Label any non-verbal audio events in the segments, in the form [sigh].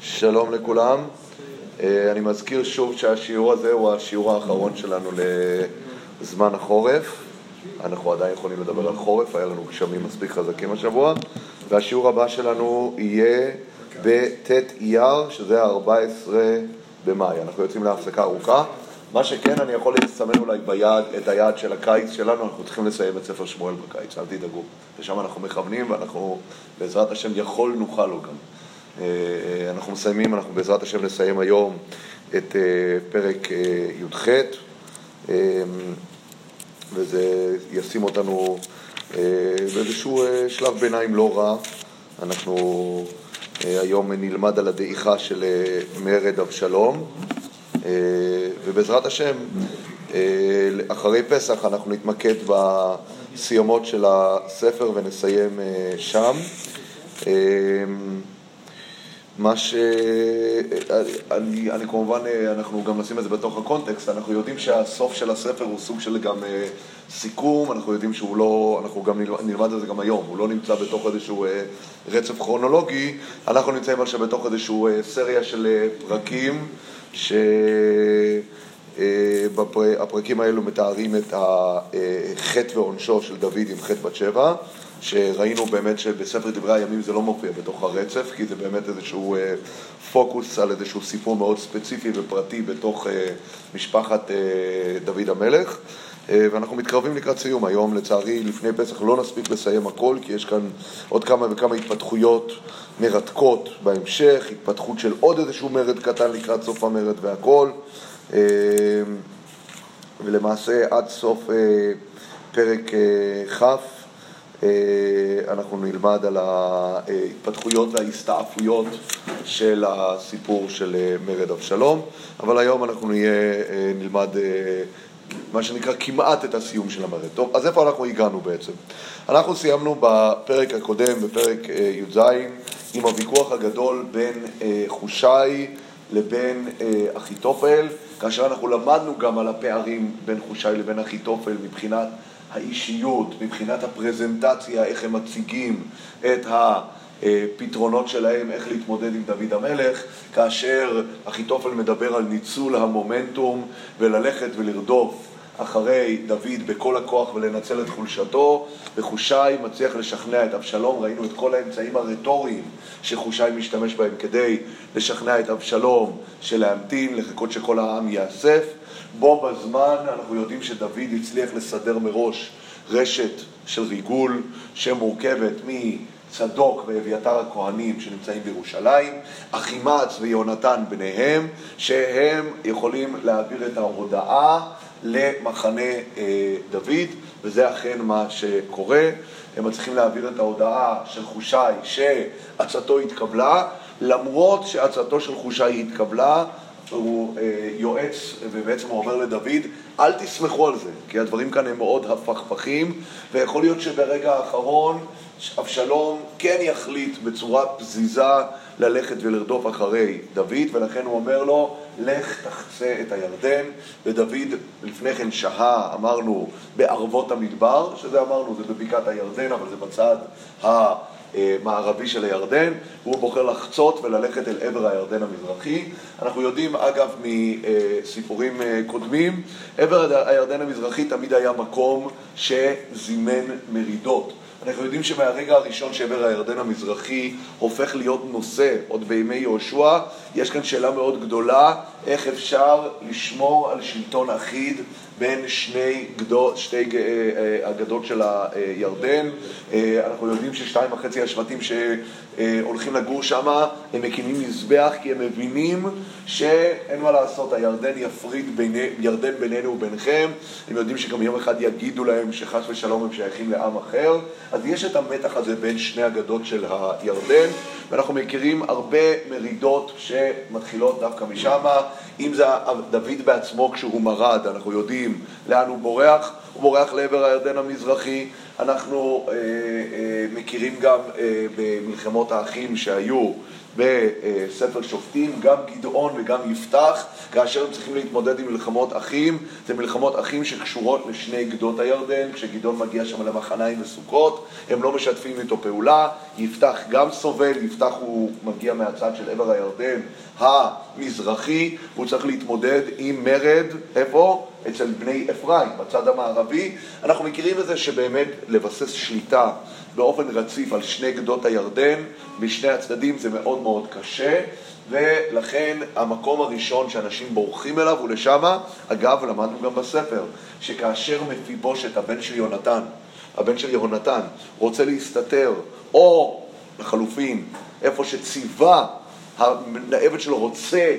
שלום לכולם. אה, אני מזכיר שוב שהשיעור הזה הוא השיעור האחרון שלנו לזמן החורף. אנחנו עדיין יכולים לדבר על חורף, היה לנו גשמים מספיק חזקים השבוע. והשיעור הבא שלנו יהיה בט' אייר, שזה ה-14 במאי. אנחנו יוצאים להפסקה ארוכה. מה שכן, אני יכול לסמן אולי ביד את היעד של הקיץ שלנו, אנחנו צריכים לסיים את ספר שמואל בקיץ, אל תדאגו. ושם אנחנו מכוונים ואנחנו בעזרת השם יכול נוכל לו גם. אה, אנחנו מסיימים, אנחנו בעזרת השם נסיים היום את אה, פרק אה, י"ח, וזה ישים אותנו באיזשהו שלב ביניים לא רע. אנחנו היום נלמד על הדעיכה של מרד אבשלום. ובעזרת השם, אחרי פסח אנחנו נתמקד בסיומות של הספר ונסיים שם. מה ש... אני, אני כמובן, אנחנו גם נשים את זה בתוך הקונטקסט, אנחנו יודעים שהסוף של הספר הוא סוג של גם סיכום, אנחנו יודעים שהוא לא, אנחנו גם נלמד את זה גם היום, הוא לא נמצא בתוך איזשהו רצף כרונולוגי, אנחנו נמצאים עכשיו בתוך איזשהו סריה של פרקים שהפרקים האלו מתארים את החטא ועונשו של דוד עם חטא בת שבע, שראינו באמת שבספר דברי הימים זה לא מופיע בתוך הרצף, כי זה באמת איזשהו אה, פוקוס על איזשהו סיפור מאוד ספציפי ופרטי בתוך אה, משפחת אה, דוד המלך. ואנחנו מתקרבים לקראת סיום. היום, לצערי, לפני פסח לא נספיק לסיים הכל, כי יש כאן עוד כמה וכמה התפתחויות מרתקות בהמשך, התפתחות של עוד איזשהו מרד קטן לקראת סוף המרד והכל. אה, ולמעשה עד סוף אה, פרק אה, כ' אנחנו נלמד על ההתפתחויות וההסתעפויות של הסיפור של מרד אבשלום, אבל היום אנחנו נהיה, נלמד מה שנקרא כמעט את הסיום של המרד. טוב, אז איפה אנחנו הגענו בעצם? אנחנו סיימנו בפרק הקודם, בפרק י"ז, עם הוויכוח הגדול בין אה, חושי לבין אה, אחיתופל, כאשר אנחנו למדנו גם על הפערים בין חושי לבין אחיתופל מבחינת האישיות, מבחינת הפרזנטציה, איך הם מציגים את הפתרונות שלהם, איך להתמודד עם דוד המלך, כאשר אחיתופל מדבר על ניצול המומנטום וללכת ולרדוף אחרי דוד בכל הכוח ולנצל את חולשתו, וחושי מצליח לשכנע את אבשלום, ראינו את כל האמצעים הרטוריים שחושי משתמש בהם כדי לשכנע את אבשלום של להמתין, לחכות שכל העם ייאסף. בו בזמן אנחנו יודעים שדוד הצליח לסדר מראש רשת של ריגול שמורכבת מצדוק ואביתר הכהנים שנמצאים בירושלים, אחימץ ויונתן ביניהם, שהם יכולים להעביר את ההודעה למחנה אה, דוד, וזה אכן מה שקורה. הם מצליחים להעביר את ההודעה של חושי שעצתו התקבלה, למרות שעצתו של חושי התקבלה, הוא אה, יועץ, ובעצם הוא אומר לדוד, אל תסמכו על זה, כי הדברים כאן הם מאוד הפכפכים, ויכול להיות שברגע האחרון אבשלום כן יחליט בצורה פזיזה ללכת ולרדוף אחרי דוד, ולכן הוא אומר לו, לך תחצה את הירדן, ודוד לפני כן שהה, אמרנו, בערבות המדבר, שזה אמרנו, זה בבקעת הירדן, אבל זה בצד המערבי של הירדן, והוא בוחר לחצות וללכת אל עבר הירדן המזרחי. אנחנו יודעים, אגב, מסיפורים קודמים, עבר הירדן המזרחי תמיד היה מקום שזימן מרידות. אנחנו יודעים שמהרגע הראשון שעבר הירדן המזרחי הופך להיות נושא, עוד בימי יהושע, יש כאן שאלה מאוד גדולה, איך אפשר לשמור על שלטון אחיד בין שני גדות, שתי אגדות אה, של הירדן. אה, אנחנו יודעים ששתיים וחצי השבטים שהולכים לגור שם, הם מקימים מזבח כי הם מבינים שאין מה לעשות, הירדן יפריד ביני, ירדן בינינו וביניכם. הם יודעים שגם יום אחד יגידו להם שחס ושלום הם שייכים לעם אחר. אז יש את המתח הזה בין שני אגדות של הירדן, ואנחנו מכירים הרבה מרידות שמתחילות דווקא משם. אם זה דוד בעצמו כשהוא מרד, אנחנו יודעים לאן הוא בורח, הוא בורח לעבר הירדן המזרחי. אנחנו אה, אה, מכירים גם אה, במלחמות האחים שהיו בספר שופטים, גם גדעון וגם יפתח, כאשר הם צריכים להתמודד עם מלחמות אחים, זה מלחמות אחים שקשורות לשני גדות הירדן, כשגדעון מגיע שם למחניים וסוכות, הם לא משתפים איתו פעולה, יפתח גם סובל, יפתח הוא מגיע מהצד של עבר הירדן המזרחי, הוא צריך להתמודד עם מרד, איפה? אצל בני אפרים, בצד המערבי. אנחנו מכירים את זה שבאמת לבסס שליטה באופן רציף על שני גדות הירדן, משני הצדדים זה מאוד מאוד קשה, ולכן המקום הראשון שאנשים בורחים אליו הוא לשמה. אגב, למדנו גם בספר, שכאשר מפיבושת, הבן של יונתן, הבן של יהונתן, רוצה להסתתר, או לחלופין, איפה שציווה, העבד שלו רוצה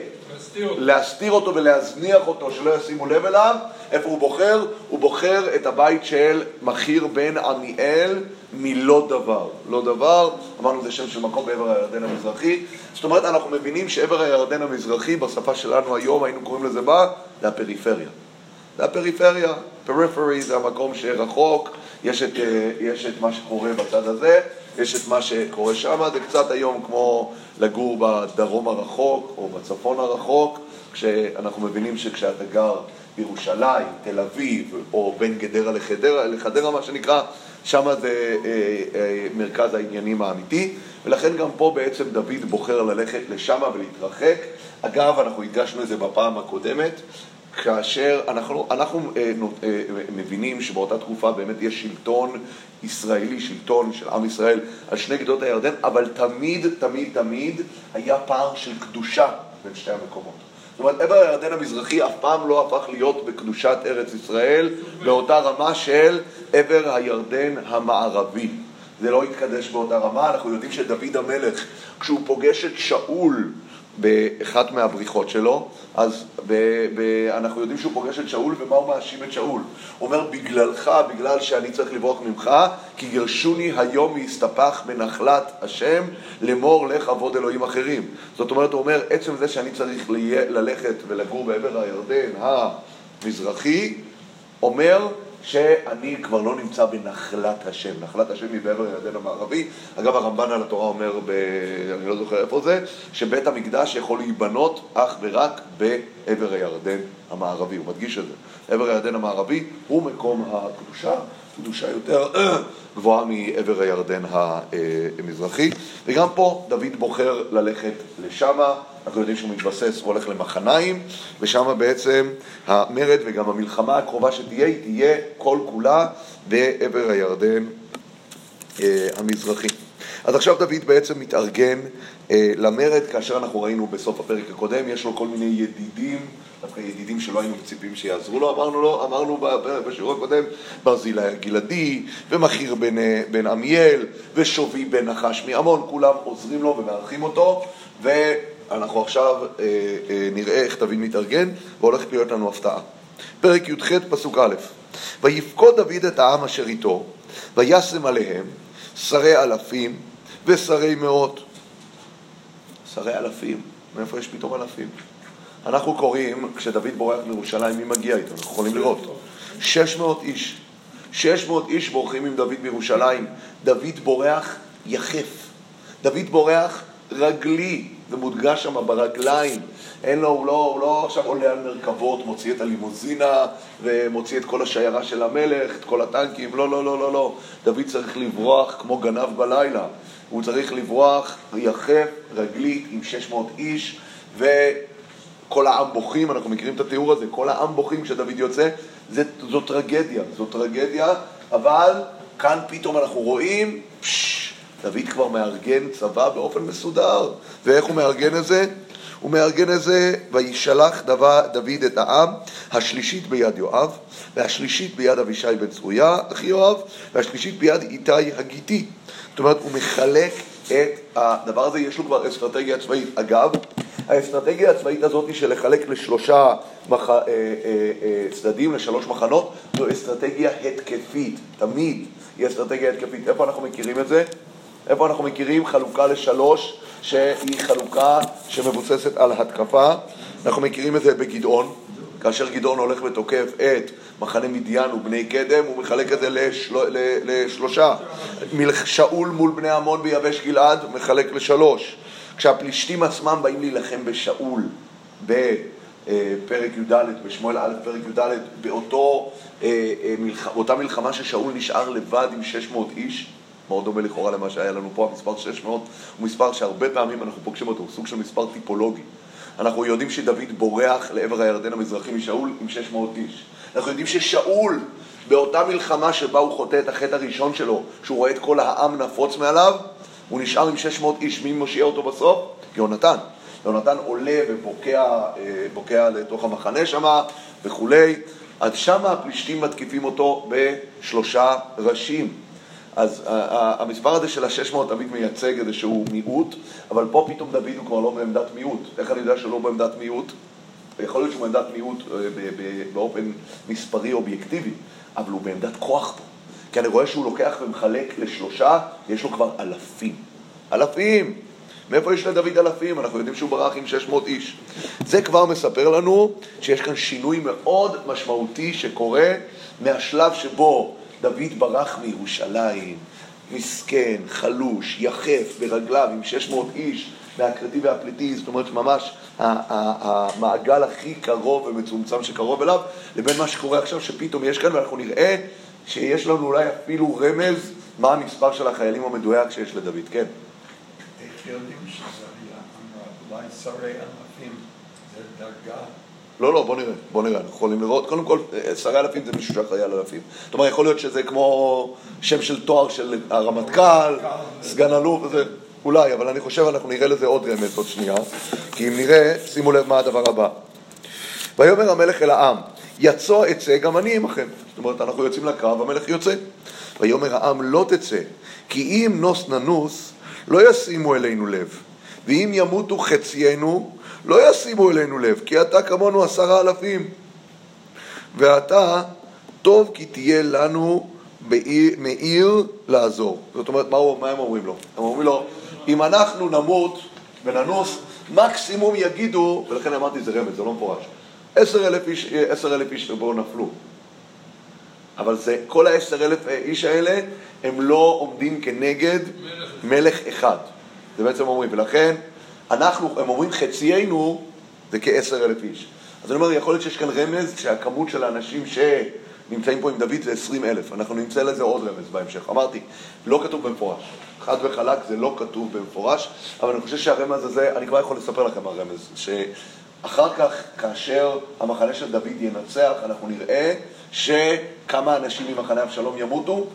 להסתיר אותו ולהזניח אותו, שלא ישימו לב אליו, איפה הוא בוחר? הוא בוחר את הבית של מכיר בן עמיאל מלא דבר. לא דבר, אמרנו זה שם של מקום בעבר הירדן המזרחי. זאת אומרת, אנחנו מבינים שעבר הירדן המזרחי, בשפה שלנו היום היינו קוראים לזה מה? זה הפריפריה. זה הפריפריה, פריפרי זה המקום שרחוק, יש את, אה, יש את מה שקורה בצד הזה, יש את מה שקורה שם, זה קצת היום כמו לגור בדרום הרחוק או בצפון הרחוק, כשאנחנו מבינים שכשאתה גר בירושלים, תל אביב, או בין גדרה לחדרה, לחדרה מה שנקרא, שם זה אה, אה, מרכז העניינים האמיתי, ולכן גם פה בעצם דוד בוחר ללכת לשם ולהתרחק. אגב, אנחנו הדגשנו את זה בפעם הקודמת, כאשר אנחנו, אנחנו אה, אה, מבינים שבאותה תקופה באמת יש שלטון ישראלי, שלטון של עם ישראל על שני גדות הירדן, אבל תמיד, תמיד, תמיד היה פער של קדושה בין שתי המקומות. זאת אומרת, עבר הירדן המזרחי אף פעם לא הפך להיות בקדושת ארץ ישראל באותה רמה של עבר הירדן המערבי. זה לא התקדש באותה רמה, אנחנו יודעים שדוד המלך, כשהוא פוגש את שאול באחת מהבריחות שלו, אז ב- ב- אנחנו יודעים שהוא פוגש את שאול, ומה הוא מאשים את שאול? הוא אומר, בגללך, בגלל שאני צריך לברוח ממך, כי גירשוני היום מהסתפח בנחלת השם, לאמור לך עבוד אלוהים אחרים. זאת אומרת, הוא אומר, עצם זה שאני צריך ללכת ולגור בעבר הירדן המזרחי, אומר שאני כבר לא נמצא בנחלת השם. נחלת השם היא בעבר הירדן המערבי. אגב, הרמב"ן על התורה אומר, ב... אני לא זוכר איפה זה, שבית המקדש יכול להיבנות אך ורק בעבר הירדן המערבי. הוא מדגיש את זה. עבר הירדן המערבי הוא מקום הקדושה, קדושה יותר [clears throat] גבוהה מעבר הירדן המזרחי. וגם פה דוד בוחר ללכת לשמה. אנחנו יודעים שהוא מתבסס, הוא הולך למחניים, ושם בעצם המרד וגם המלחמה הקרובה שתהיה, היא תהיה כל כולה בעבר הירדן אה, המזרחי. אז עכשיו דוד בעצם מתארגן אה, למרד, כאשר אנחנו ראינו בסוף הפרק הקודם, יש לו כל מיני ידידים, דווקא ידידים שלא היינו מצפים שיעזרו לו, אמרנו לו, אמרנו בשיעור הקודם, ברזילי הגלעדי, ומכיר בן, אה, בן עמיאל, ושובי בן נחש מעמון, כולם עוזרים לו ומארחים אותו, ו... אנחנו עכשיו אה, אה, נראה איך דוד מתארגן, והולכת להיות לנו הפתעה. פרק י"ח, פסוק א': ויפקוד דוד את העם אשר איתו, וישם עליהם שרי אלפים ושרי מאות. שרי אלפים, מאיפה יש פתאום אלפים? אנחנו קוראים, כשדוד בורח לירושלים, מי מגיע איתו? אנחנו יכולים לראות. 600 איש. 600 איש בורחים עם דוד בירושלים. דוד בורח יחף. דוד בורח רגלי, זה מודגש שם ברגליים. אין לו, הוא לא, הוא לא עכשיו עולה על מרכבות, מוציא את הלימוזינה ומוציא את כל השיירה של המלך, את כל הטנקים, לא, לא, לא, לא, לא. דוד צריך לברוח כמו גנב בלילה. הוא צריך לברוח יחף, רגלית, עם 600 איש, וכל העם בוכים, אנחנו מכירים את התיאור הזה, כל העם בוכים כשדוד יוצא, זה, זו טרגדיה, זו טרגדיה, אבל כאן פתאום אנחנו רואים, פשש, דוד כבר מארגן צבא באופן מסודר. ואיך הוא מארגן את זה? הוא מארגן את זה, וישלח דוד את העם, השלישית ביד יואב, והשלישית ביד אבישי בן צרויה, אחי יואב, והשלישית ביד איתי הגיתי. זאת אומרת, הוא מחלק את הדבר הזה, יש לו כבר אסטרטגיה צבאית. אגב, האסטרטגיה הצבאית הזאת של לחלק לשלושה מח... אה, אה, אה, צדדים, לשלוש מחנות, זו אסטרטגיה התקפית, תמיד היא אסטרטגיה התקפית. איפה אנחנו מכירים את זה? איפה אנחנו מכירים חלוקה לשלוש, שהיא חלוקה שמבוססת על התקפה. אנחנו מכירים את זה בגדעון, כאשר גדעון הולך ותוקף את מחנה מדיין ובני קדם, הוא מחלק את זה לשל... לשלושה. שאול מול בני עמון ביבש גלעד, מחלק לשלוש. כשהפלישתים עצמם באים להילחם בשאול בפרק י"ד, בשמואל א', פרק י"ד, באותו, אה, אה, באותה מלחמה ששאול נשאר לבד עם 600 איש, מאוד דומה לכאורה למה שהיה לנו פה, המספר 600 הוא מספר שהרבה פעמים אנחנו פוגשים אותו, הוא סוג של מספר טיפולוגי. אנחנו יודעים שדוד בורח לעבר הירדן המזרחי משאול עם 600 איש. אנחנו יודעים ששאול, באותה מלחמה שבה הוא חוטא את החטא הראשון שלו, שהוא רואה את כל העם נפוץ מעליו, הוא נשאר עם 600 איש. מי מושיע אותו בסוף? יונתן. יונתן עולה ובוקע אה, לתוך המחנה שמה וכולי. אז שמה הפלישתים מתקיפים אותו בשלושה ראשים. אז המספר הזה של ה-600 תמיד מייצג איזשהו מיעוט, אבל פה פתאום דוד הוא כבר לא בעמדת מיעוט. איך אני יודע שהוא לא בעמדת מיעוט? יכול להיות שהוא בעמדת מיעוט אה, באופן מספרי אובייקטיבי, אבל הוא בעמדת כוח פה. כי אני רואה שהוא לוקח ומחלק לשלושה, יש לו כבר אלפים. אלפים! מאיפה יש לדוד אלפים? אנחנו יודעים שהוא ברח עם 600 איש. זה כבר מספר לנו שיש כאן שינוי מאוד משמעותי שקורה מהשלב שבו דוד ברח מירושלים, מסכן, חלוש, יחף, ברגליו, עם 600 איש, מהכרתי והפליטי, זאת אומרת ממש המעגל הכי קרוב ומצומצם שקרוב אליו, לבין מה שקורה עכשיו, שפתאום יש כאן, ואנחנו נראה שיש לנו אולי אפילו רמז מה המספר של החיילים המדויק שיש לדוד, כן. איך יודעים שזה היה, אולי שרי אלפים, זה דרגה לא, לא, בוא נראה, בוא נראה, אנחנו יכולים לראות. קודם כל, שרי אלפים זה מישהו שאחראי על אלפים. זאת אומרת, יכול להיות שזה כמו שם של תואר של הרמטכ"ל, סגן אלוף וזה, אולי, אבל אני חושב, אנחנו נראה לזה עוד רמז עוד שנייה. כי אם נראה, שימו לב מה הדבר הבא. ויאמר המלך אל העם, יצא אצא גם אני עמכם. זאת אומרת, אנחנו יוצאים לקרב, המלך יוצא. ויאמר העם לא תצא, כי אם נוס ננוס, לא ישימו אלינו לב. ואם ימותו חציינו, לא ישימו אלינו לב, כי אתה כמונו עשרה אלפים. ואתה, טוב כי תהיה לנו מעיר לעזור. זאת אומרת, מה, מה הם אומרים לו? הם אומרים לו, אם אנחנו נמות וננוס, מקסימום יגידו, ולכן אמרתי זה רמז, זה לא מפורש, עשר אלף איש, עשר אלף איש שבו נפלו. אבל זה, כל העשר אלף איש האלה, הם לא עומדים כנגד מלך, מלך אחד. זה בעצם אומרים, ולכן אנחנו, הם אומרים חציינו זה כעשר אלף איש. אז אני אומר, יכול להיות שיש כאן רמז שהכמות של האנשים שנמצאים פה עם דוד זה עשרים אלף. אנחנו נמצא לזה עוד רמז בהמשך. אמרתי, לא כתוב במפורש. חד וחלק זה לא כתוב במפורש, אבל אני חושב שהרמז הזה, אני כבר יכול לספר לכם הרמז, שאחר כך, כאשר המחנה של דוד ינצח, אנחנו נראה שכמה אנשים ממחנה אבשלום ימותו?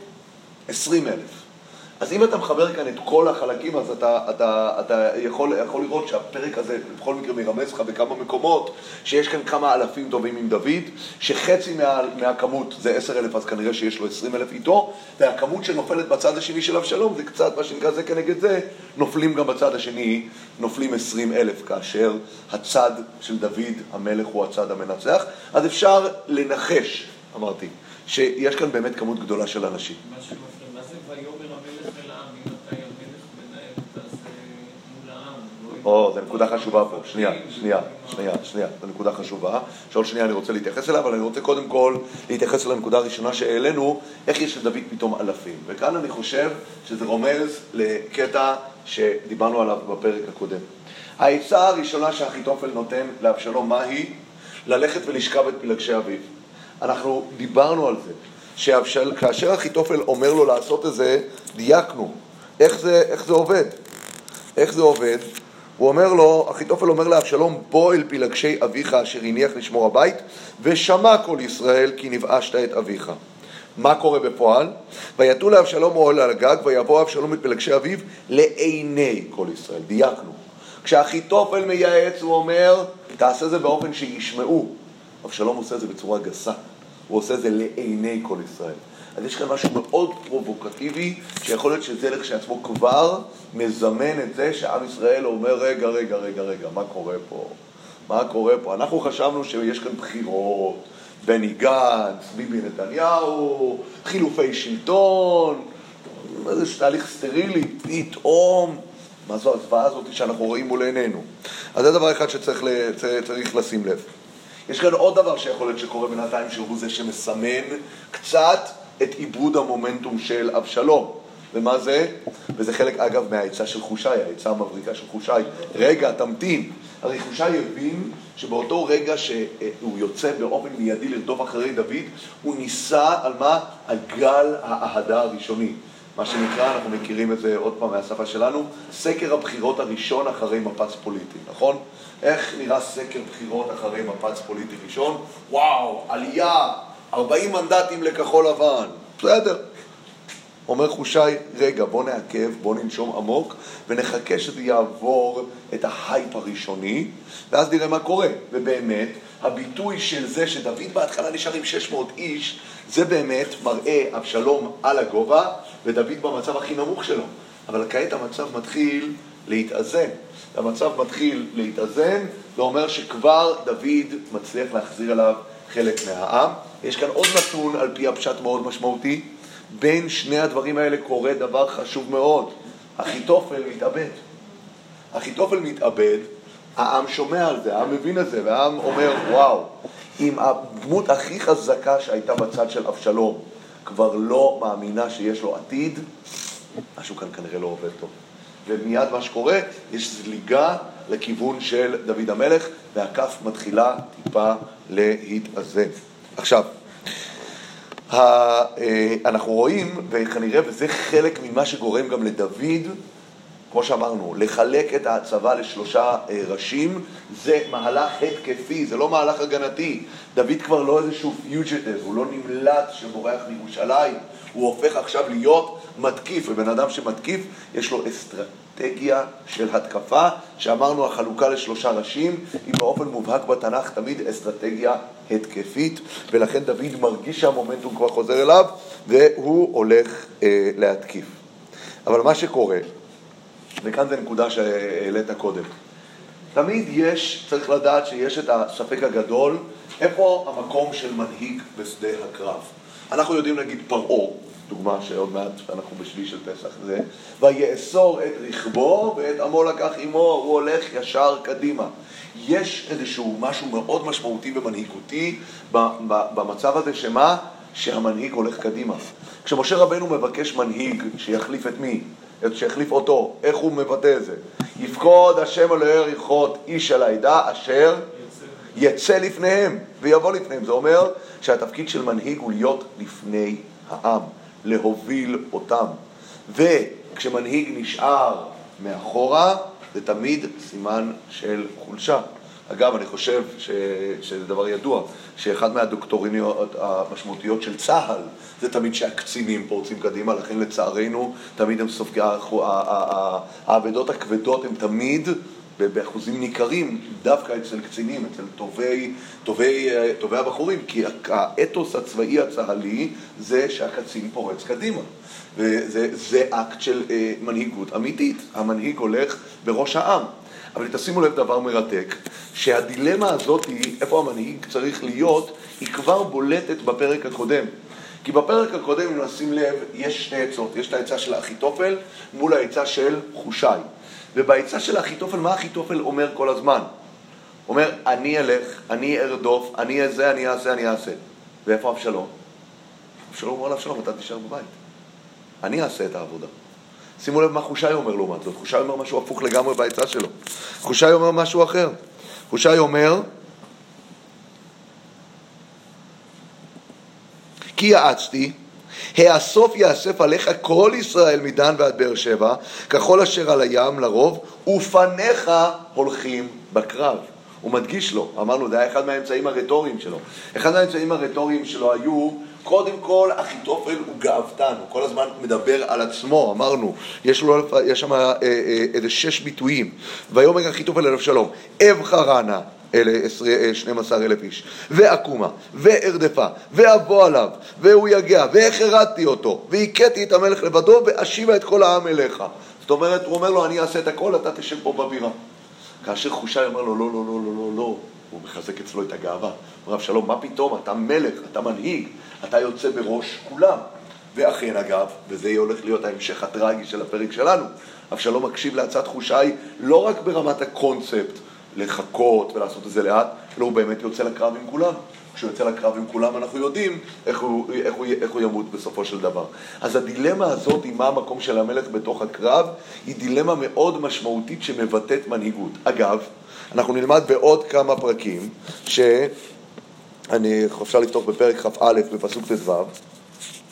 עשרים אלף. אז אם אתה מחבר כאן את כל החלקים, אז אתה, אתה, אתה יכול, יכול לראות שהפרק הזה בכל מקרה מרמז לך בכמה מקומות, שיש כאן כמה אלפים טובים עם דוד, שחצי מה, מהכמות זה עשר אלף, אז כנראה שיש לו עשרים אלף איתו, והכמות שנופלת בצד השני של אבשלום זה קצת מה שנקרא זה כנגד זה, נופלים גם בצד השני, נופלים עשרים אלף, כאשר הצד של דוד המלך הוא הצד המנצח, אז אפשר לנחש, אמרתי, שיש כאן באמת כמות גדולה של אנשים. או, זו נקודה חשובה פה. שנייה, שנייה, שנייה, שנייה. זו נקודה חשובה, שעוד שנייה אני רוצה להתייחס אליה, אבל אני רוצה קודם כל להתייחס לנקודה הראשונה שהעלינו, איך יש לדוד פתאום אלפים. וכאן אני חושב שזה רומז לקטע שדיברנו עליו בפרק הקודם. העצה הראשונה שאחיתופל נותן לאבשלום, מה היא? ללכת ולשכב את פלגשי אביו. אנחנו דיברנו על זה, שכאשר אחיתופל אומר לו לעשות את זה, דייקנו. איך זה, איך זה עובד? איך זה עובד? הוא אומר לו, אחיתופל אומר לאבשלום, בוא אל פלגשי אביך אשר הניח לשמור הבית, ושמע כל ישראל כי נבאשת את אביך. מה קורה בפועל? ויתו לאבשלום אוהל על הגג, ויבוא אבשלום את פלגשי אביו לעיני כל ישראל. דייקנו. כשאחיתופל מייעץ, הוא אומר, תעשה זה באופן שישמעו. אבשלום עושה זה בצורה גסה. הוא עושה זה לעיני כל ישראל. אז יש כאן משהו מאוד פרובוקטיבי, שיכול להיות שזה לכשעצמו כבר מזמן את זה שעם ישראל אומר, רגע, רגע, רגע, רגע, מה קורה פה? מה קורה פה? אנחנו חשבנו שיש כאן בחירות, בני גנץ, ביבי נתניהו, חילופי שלטון, איזה תהליך סטרילי, פתאום, מה זו הזוועה הזאת שאנחנו רואים מול עינינו? אז זה דבר אחד שצריך לשים לב. יש כאן עוד דבר שיכול להיות שקורה בינתיים, שהוא זה שמסמן קצת את עיבוד המומנטום של אבשלום. ומה זה? וזה חלק, אגב, מהעצה של חושי, העצה המבריקה של חושי. רגע, תמתין. הרי חושי הבין שבאותו רגע שהוא יוצא באופן מיידי לרדוף אחרי דוד, הוא ניסה על מה? על גל האהדה הראשוני. מה שנקרא, אנחנו מכירים את זה עוד פעם מהשפה שלנו, סקר הבחירות הראשון אחרי מפץ פוליטי, נכון? איך נראה סקר בחירות אחרי מפץ פוליטי ראשון? וואו, עלייה, 40 מנדטים לכחול לבן, בסדר. אומר חושי, רגע, בוא נעכב, בוא ננשום עמוק ונחכה שזה יעבור את ההייפ הראשוני ואז נראה מה קורה. ובאמת, הביטוי של זה שדוד בהתחלה נשאר עם 600 איש, זה באמת מראה אבשלום על הגובה ודוד במצב הכי נמוך שלו. אבל כעת המצב מתחיל להתאזן. המצב מתחיל להתאזן, זה אומר שכבר דוד מצליח להחזיר עליו חלק מהעם. יש כאן עוד נתון על פי הפשט מאוד משמעותי. בין שני הדברים האלה קורה דבר חשוב מאוד. אחיתופל מתאבד. אחיתופל מתאבד, העם שומע על זה, העם מבין את זה, והעם אומר, וואו, אם הדמות הכי חזקה שהייתה בצד של אבשלום כבר לא מאמינה שיש לו עתיד, משהו כאן כנראה לא עובד טוב. ומיד מה שקורה, יש זליגה לכיוון של דוד המלך, והכף מתחילה טיפה להתאזן. עכשיו, אה, אנחנו רואים, וכנראה, וזה חלק ממה שגורם גם לדוד, כמו שאמרנו, לחלק את הצבא לשלושה אה, ראשים, זה מהלך התקפי, זה לא מהלך הגנתי. דוד כבר לא איזשהו פיוג'יטיב, הוא לא נמלט שבורח מירושלים, הוא הופך עכשיו להיות מתקיף, ובן אדם שמתקיף, יש לו אסטרטגיה של התקפה, שאמרנו החלוקה לשלושה ראשים, היא באופן מובהק בתנ"ך תמיד אסטרטגיה התקפית, ולכן דוד מרגיש שהמומנטום כבר חוזר אליו, והוא הולך אה, להתקיף. אבל מה שקורה, וכאן זו נקודה שהעלית קודם, תמיד יש, צריך לדעת שיש את הספק הגדול, איפה המקום של מנהיג בשדה הקרב. אנחנו יודעים להגיד פרעה, דוגמה שעוד מעט אנחנו בשביל של פסח זה, ויאסור את רכבו ואת עמו לקח עמו, הוא הולך ישר קדימה. יש איזשהו משהו מאוד משמעותי ומנהיגותי במצב הזה, שמה? שהמנהיג הולך קדימה. כשמשה רבנו מבקש מנהיג שיחליף את מי? שיחליף אותו, איך הוא מבטא את זה? יפקוד השם אלוהי ריחות איש על העדה אשר יצא לפניהם ויבוא לפניהם. זה אומר שהתפקיד של מנהיג הוא להיות לפני העם, להוביל אותם. וכשמנהיג נשאר מאחורה, זה תמיד סימן של חולשה. אגב, אני חושב ש... שזה דבר ידוע, שאחד מהדוקטוריניות המשמעותיות של צה"ל זה תמיד שהקצינים פורצים קדימה, לכן לצערנו תמיד הם סופגים, האבדות הכבדות הן תמיד באחוזים ניכרים דווקא אצל קצינים, אצל טובי, טובי, טובי הבחורים, כי האתוס הצבאי הצה"לי זה שהקצין פורץ קדימה. וזה אקט של אה, מנהיגות אמיתית, המנהיג הולך בראש העם. אבל תשימו לב דבר מרתק, שהדילמה הזאת היא, איפה המנהיג צריך להיות, היא כבר בולטת בפרק הקודם. כי בפרק הקודם, אם נשים לב, יש שתי עצות. יש את העצה של האחיתופל מול העצה של חושי. ובעצה של האחיתופל, מה אחיתופל אומר כל הזמן? אומר, אני אלך, אני ארדוף, אני אעשה, אני אעשה, אני אעשה. ואיפה אבשלום? אבשלום אומר לאבשלום, אתה תישאר בבית. אני אעשה את העבודה. שימו לב מה חושי אומר לעומת זאת. חושי אומר משהו הפוך לגמרי בעצה שלו. חושי אומר משהו אחר. חושי אומר, כי יעצתי, האסוף יאסף עליך כל ישראל מדן ועד באר שבע, ככל אשר על הים לרוב, ופניך הולכים בקרב. הוא מדגיש לו, אמרנו, זה היה אחד מהאמצעים הרטוריים שלו. אחד מהאמצעים הרטוריים שלו היו קודם כל, אחיתופל הוא גאוותן, הוא כל הזמן מדבר על עצמו, אמרנו, יש, לו, יש שם אה, אה, איזה שש ביטויים. ויאמר אחיתופל אל אבשלום, אבחרה נא אלה 12 אה, איש, ועקומה, וארדפה, ואבוא עליו, והוא יגע, והחרדתי אותו, והכיתי את המלך לבדו, ואשיבה את כל העם אליך. זאת אומרת, הוא אומר לו, אני אעשה את הכל, אתה תשב פה בבירה. כאשר חושי אומר לו, לא, לא, לא, לא, לא, לא, הוא מחזק אצלו את הגאווה. אומר אבשלום, מה פתאום, אתה מלך, אתה מנהיג, אתה יוצא בראש כולם. ואכן אגב, וזה הולך להיות ההמשך הטרגי של הפרק שלנו, אבשלום מקשיב להצעת חושי לא רק ברמת הקונספט לחכות ולעשות את זה לאט, אלא הוא באמת יוצא לקרב עם כולם. כשהוא יוצא לקרב עם כולם אנחנו יודעים איך הוא, איך, הוא, איך הוא ימות בסופו של דבר. אז הדילמה הזאת עם מה המקום של המלך בתוך הקרב היא דילמה מאוד משמעותית שמבטאת מנהיגות. אגב, אנחנו נלמד בעוד כמה פרקים שאני, אפשר לפתוח בפרק כ"א בפסוק ט"ו,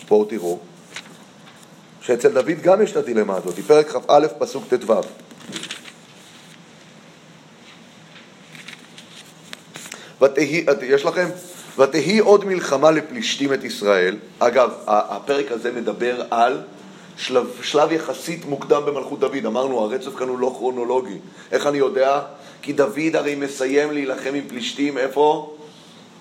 בואו תראו, שאצל דוד גם יש את הדילמה הזאת, פרק כ"א פסוק ט"ו. ותהי, יש לכם? ותהי עוד מלחמה לפלישתים את ישראל. אגב, הפרק הזה מדבר על שלב, שלב יחסית מוקדם במלכות דוד. אמרנו, הרצף כאן הוא לא כרונולוגי. איך אני יודע? כי דוד הרי מסיים להילחם עם פלישתים, איפה?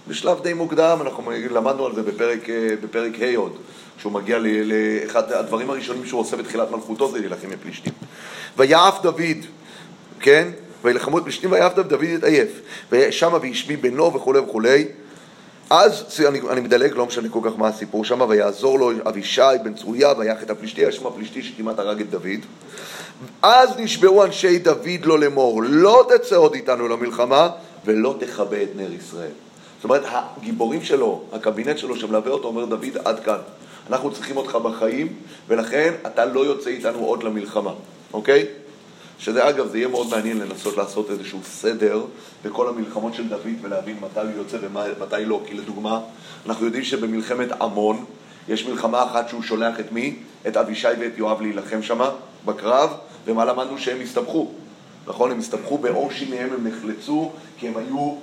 בשלב די מוקדם, אנחנו למדנו על זה בפרק, אה, בפרק ה' עוד, כשהוא מגיע לאחד הדברים הראשונים שהוא עושה בתחילת מלכותו זה להילחם עם פלישתים. ויעף דוד, כן? וילחמו את פלישתים ויעף דוד יתעייף. ושמה וישבי בנו וכולי וכולי. אז, אני, אני מדלג, לא משנה כל כך מה הסיפור שם, ויעזור לו אבישי בן צרויה ויח את הפלישתי, יש שם הפלישתי שכמעט הרג את דוד. אז נשבעו אנשי דוד לו לאמור, לא תצא עוד איתנו למלחמה ולא תכבה את נר ישראל. זאת אומרת, הגיבורים שלו, הקבינט שלו שמלווה אותו, אומר דוד, עד כאן. אנחנו צריכים אותך בחיים, ולכן אתה לא יוצא איתנו עוד למלחמה, אוקיי? שזה אגב, זה יהיה מאוד מעניין לנסות לעשות איזשהו סדר בכל המלחמות של דוד ולהבין מתי הוא יוצא ומתי לא. כי לדוגמה, אנחנו יודעים שבמלחמת עמון יש מלחמה אחת שהוא שולח את מי? את אבישי ואת יואב להילחם שמה בקרב, ומה למדנו שהם הסתבכו? נכון? הם הסתבכו בעור שיניהם, הם נחלצו כי הם היו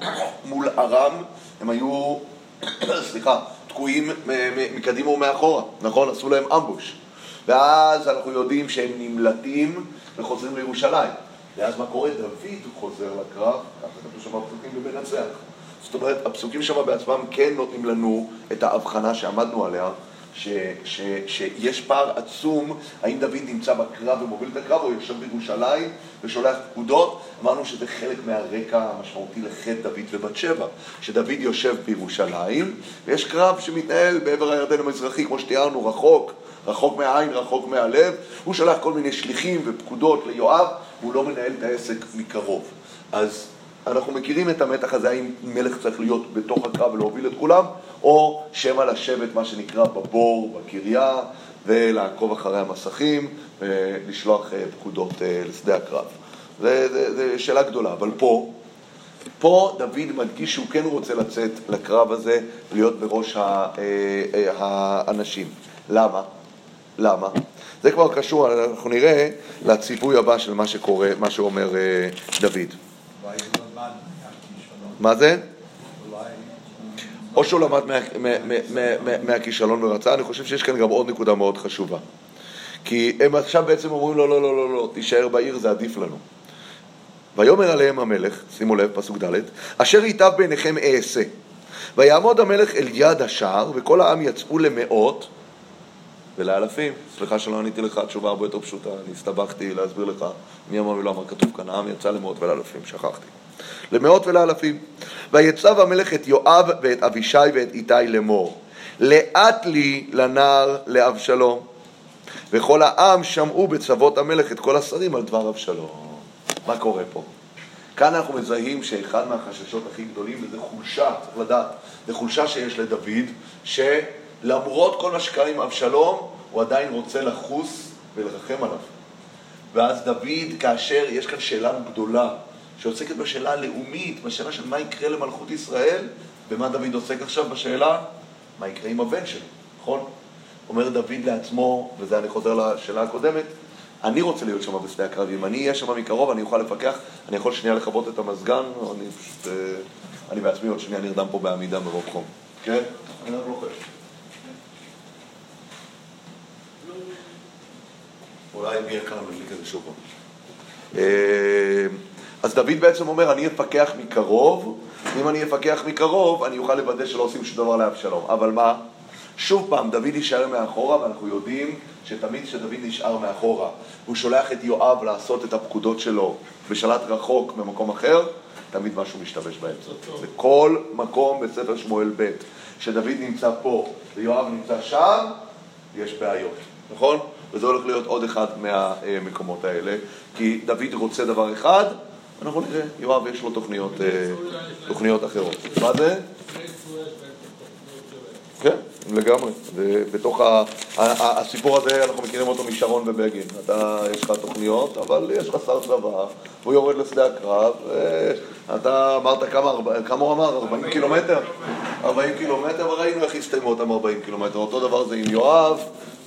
מול ארם, הם היו, [coughs] סליחה, תקועים מקדימה ומאחורה, נכון? עשו להם אמבוש. ואז אנחנו יודעים שהם נמלטים וחוזרים לירושלים. ואז מה קורה? דוד חוזר לקרב, ככה כתוב שם בפסוקים במנצח. זאת אומרת, הפסוקים שם בעצמם כן נותנים לנו את ההבחנה שעמדנו עליה, ש, ש, שיש פער עצום האם דוד נמצא בקרב ומוביל את הקרב או יושב בירושלים ושולח פקודות. אמרנו שזה חלק מהרקע המשמעותי לחטא דוד ובת שבע, שדוד יושב בירושלים ויש קרב שמתנהל בעבר הירדן המזרחי, כמו שתיארנו, רחוק, רחוק מהעין, רחוק מהלב. הוא שלח כל מיני שליחים ופקודות ליואב, והוא לא מנהל את העסק מקרוב. אז אנחנו מכירים את המתח הזה, האם מלך צריך להיות בתוך הקרב ולהוביל את כולם, או שמא לשבת, מה שנקרא, בבור, בקריה, ולעקוב אחרי המסכים, ולשלוח אה, פקודות אה, לשדה הקרב. זו שאלה גדולה, אבל פה, פה דוד מדגיש שהוא כן רוצה לצאת לקרב הזה, להיות בראש אה, האנשים. למה? למה? זה כבר קשור, אנחנו נראה לציווי הבא של מה שקורה, מה שאומר דוד. מה זה? או שהוא למד מהכישלון ורצה, אני חושב שיש כאן גם עוד נקודה מאוד חשובה. כי הם עכשיו בעצם אומרים לו, לא, לא, לא, לא, תישאר בעיר, זה עדיף לנו. ויאמר עליהם המלך, שימו לב, פסוק ד', אשר ייטב בעיניכם אעשה. ויעמוד המלך אל יד השער, וכל העם יצאו למאות ולאלפים. סליחה שלא עניתי לך, תשובה הרבה יותר פשוטה, אני הסתבכתי להסביר לך מי אמר ולא אמר, כתוב כאן, העם יצא למאות ולאלפים, שכחתי. למאות ולאלפים. ויצב המלך את יואב ואת אבישי ואת איתי לאמור, לאט לי לנער לאבשלום. וכל העם שמעו בצוות המלך את כל השרים על דבר אבשלום. מה קורה פה? כאן אנחנו מזהים שאחד מהחששות הכי גדולים, וזה חולשה, צריך לדעת, זה חולשה שיש לדוד, שלמרות כל מה שקרה עם אבשלום, הוא עדיין רוצה לחוס ולרחם עליו. ואז דוד, כאשר יש כאן שאלה גדולה, שעוסקת בשאלה הלאומית, בשאלה של מה יקרה למלכות ישראל, ומה דוד עוסק עכשיו בשאלה, מה יקרה עם הבן שלו, נכון? אומר דוד לעצמו, וזה אני חוזר לשאלה הקודמת, אני רוצה להיות שם בשדה הקרב, אם אני אהיה שם מקרוב, אני אוכל לפקח, אני יכול שנייה לכבות את המזגן, אני פשוט, אה, אני בעצמי עוד שנייה נרדם פה בעמידה מרוב חום, כן? אני רק לוחש. אולי אם יהיה כאן נדליק איזה שוב. אז דוד בעצם אומר, אני אפקח מקרוב, ואם אני אפקח מקרוב, אני אוכל לוודא שלא עושים שום דבר לאבשלום. אבל מה? שוב פעם, דוד יישאר מאחורה, ואנחנו יודעים שתמיד כשדוד נשאר מאחורה, הוא שולח את יואב לעשות את הפקודות שלו בשלט רחוק במקום אחר, תמיד משהו משתבש באמצע. בכל מקום בספר שמואל ב', שדוד נמצא פה ויואב נמצא שם, יש בעיות, נכון? וזה הולך להיות עוד אחד מהמקומות האלה, כי דוד רוצה דבר אחד, אנחנו נראה, יואב יש לו תוכניות, אה, תוכניות אחרות. מה זה? כן, לגמרי. ובתוך ה... הסיפור הזה, אנחנו מכירים אותו משרון ובגין. אתה, יש לך תוכניות, אבל יש לך שר צבא, הוא יורד לשדה הקרב, אתה אמרת כמה, כמה הוא אמר? 40 קילומטר? 40 קילומטר, וראינו איך הסתיימו אותם 40 קילומטר. אותו דבר זה עם יואב,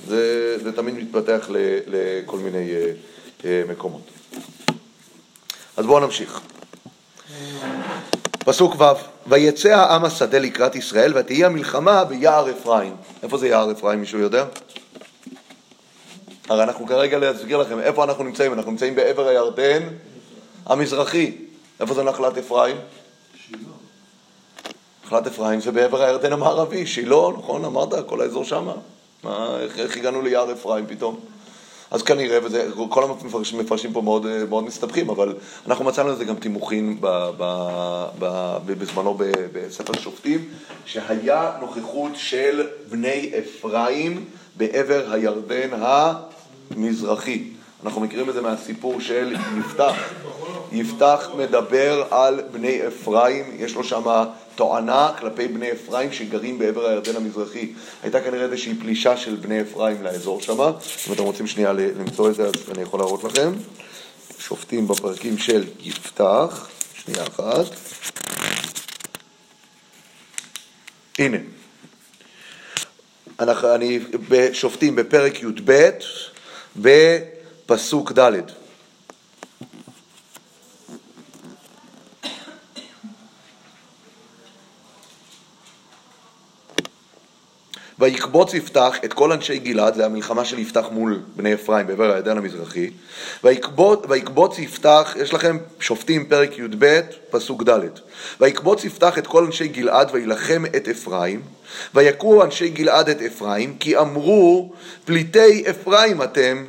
זה, זה תמיד מתפתח ל, לכל מיני uh, uh, מקומות. אז בואו נמשיך. פסוק ו' ויצא העם השדה לקראת ישראל ותהי המלחמה ביער אפרים. איפה זה יער אפרים, מישהו יודע? הרי אנחנו כרגע להסביר לכם איפה אנחנו נמצאים, אנחנו נמצאים בעבר הירדן המזרחי. איפה זה נחלת אפרים? שילה. נחלת אפרים זה בעבר הירדן המערבי, שילה, נכון? אמרת, כל האזור שם. איך, איך הגענו ליער אפרים פתאום? אז כנראה, וזה, כל המפרשים מפרשים פה מאוד, מאוד מסתבכים, אבל אנחנו מצאנו לזה גם תימוכין בזמנו בספר שופטים, שהיה נוכחות של בני אפרים בעבר הירדן המזרחי. אנחנו מכירים את זה מהסיפור של יפתח. יפתח מדבר על בני אפרים, יש לו שם טוענה כלפי בני אפרים שגרים בעבר הירדן המזרחי. הייתה כנראה איזושהי פלישה של בני אפרים לאזור שם. אם אתם רוצים שנייה למצוא את זה, אז אני יכול להראות לכם. שופטים בפרקים של יפתח, שנייה אחת. הנה. אנחנו, אני שופטים בפרק י"ב, בפסוק ד'. ויקבוץ יפתח את כל אנשי גלעד, זה המלחמה של יפתח מול בני אפרים בעבר הירדן המזרחי, ויקבוץ, ויקבוץ יפתח, יש לכם שופטים פרק י"ב, פסוק ד', ויקבוץ יפתח את כל אנשי גלעד וילחם את אפרים, ויכו אנשי גלעד את אפרים, כי אמרו פליטי אפרים אתם,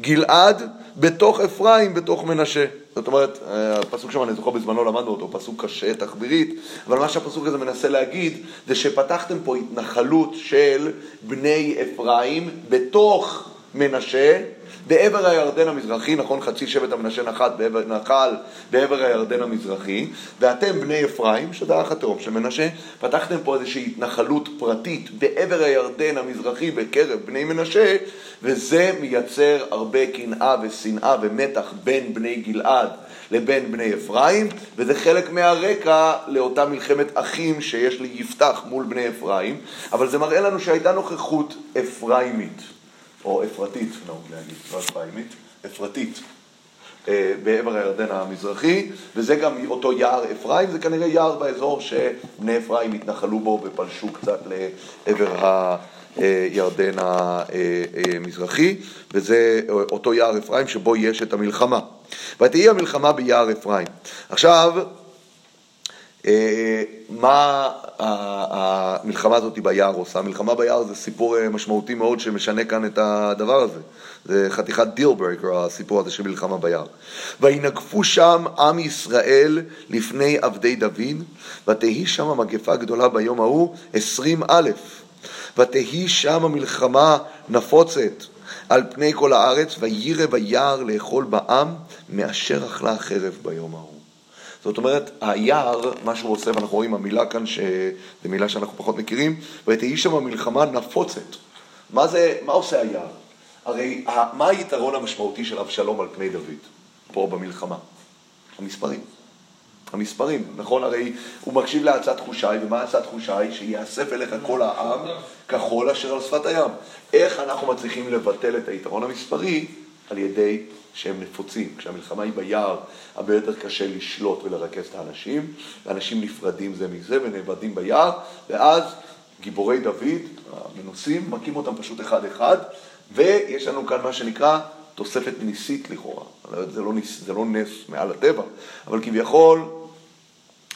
גלעד בתוך אפרים, בתוך מנשה. זאת אומרת, הפסוק שם, אני זוכר בזמנו למדנו אותו, פסוק קשה, תחבירית, אבל מה שהפסוק הזה מנסה להגיד, זה שפתחתם פה התנחלות של בני אפרים בתוך מנשה, בעבר הירדן המזרחי, נכון, חצי שבט המנשה נחת בעבר, נחל בעבר הירדן המזרחי, ואתם בני אפרים, שזה האח התאום של מנשה, פתחתם פה איזושהי התנחלות פרטית בעבר הירדן המזרחי בקרב בני מנשה, וזה מייצר הרבה קנאה ושנאה ומתח בין בני גלעד לבין בני אפרים, וזה חלק מהרקע לאותה מלחמת אחים שיש ליפתח מול בני אפרים, אבל זה מראה לנו שהייתה נוכחות אפריימית. או אפרתית, נהוג להגיד, לא אפריימית, אפרתית, אה, בעבר הירדן המזרחי, וזה גם אותו יער אפרים, זה כנראה יער באזור שבני אפרים התנחלו בו ופלשו קצת לעבר הירדן המזרחי, וזה אותו יער אפרים שבו יש את המלחמה. ותהי המלחמה ביער אפרים. עכשיו, מה המלחמה הזאת ביער עושה? המלחמה ביער זה סיפור אה, משמעותי מאוד שמשנה כאן את הדבר הזה. זה חתיכת deal breaker, הסיפור הזה של מלחמה ביער. וינגפו שם עם ישראל לפני עבדי דוד, ותהי שם מגפה גדולה ביום ההוא, עשרים א', ותהי שם המלחמה נפוצת על פני כל הארץ, וירא ביער לאכול בעם, מאשר אכלה החרב ביום ההוא. זאת אומרת, היער, מה שהוא עושה, ואנחנו רואים המילה כאן, שזו מילה שאנחנו פחות מכירים, ותהי שם מלחמה נפוצת. מה זה, מה עושה היער? הרי מה היתרון המשמעותי של אבשלום על פני דוד, פה במלחמה? המספרים. המספרים, נכון? הרי הוא מקשיב לעצת חושי, ומה עצת חושי? שיאסף אליך כל העם כחול אשר על שפת הים. איך אנחנו מצליחים לבטל את היתרון המספרי? על ידי שהם נפוצים. כשהמלחמה היא ביער, הרבה יותר קשה לשלוט ולרכז את האנשים, ואנשים נפרדים זה מזה ונאבדים ביער, ואז גיבורי דוד, המנוסים, מכים אותם פשוט אחד-אחד, ויש לנו כאן מה שנקרא תוספת ניסית לכאורה. זה לא, ניס, זה לא נס מעל הטבע, אבל כביכול,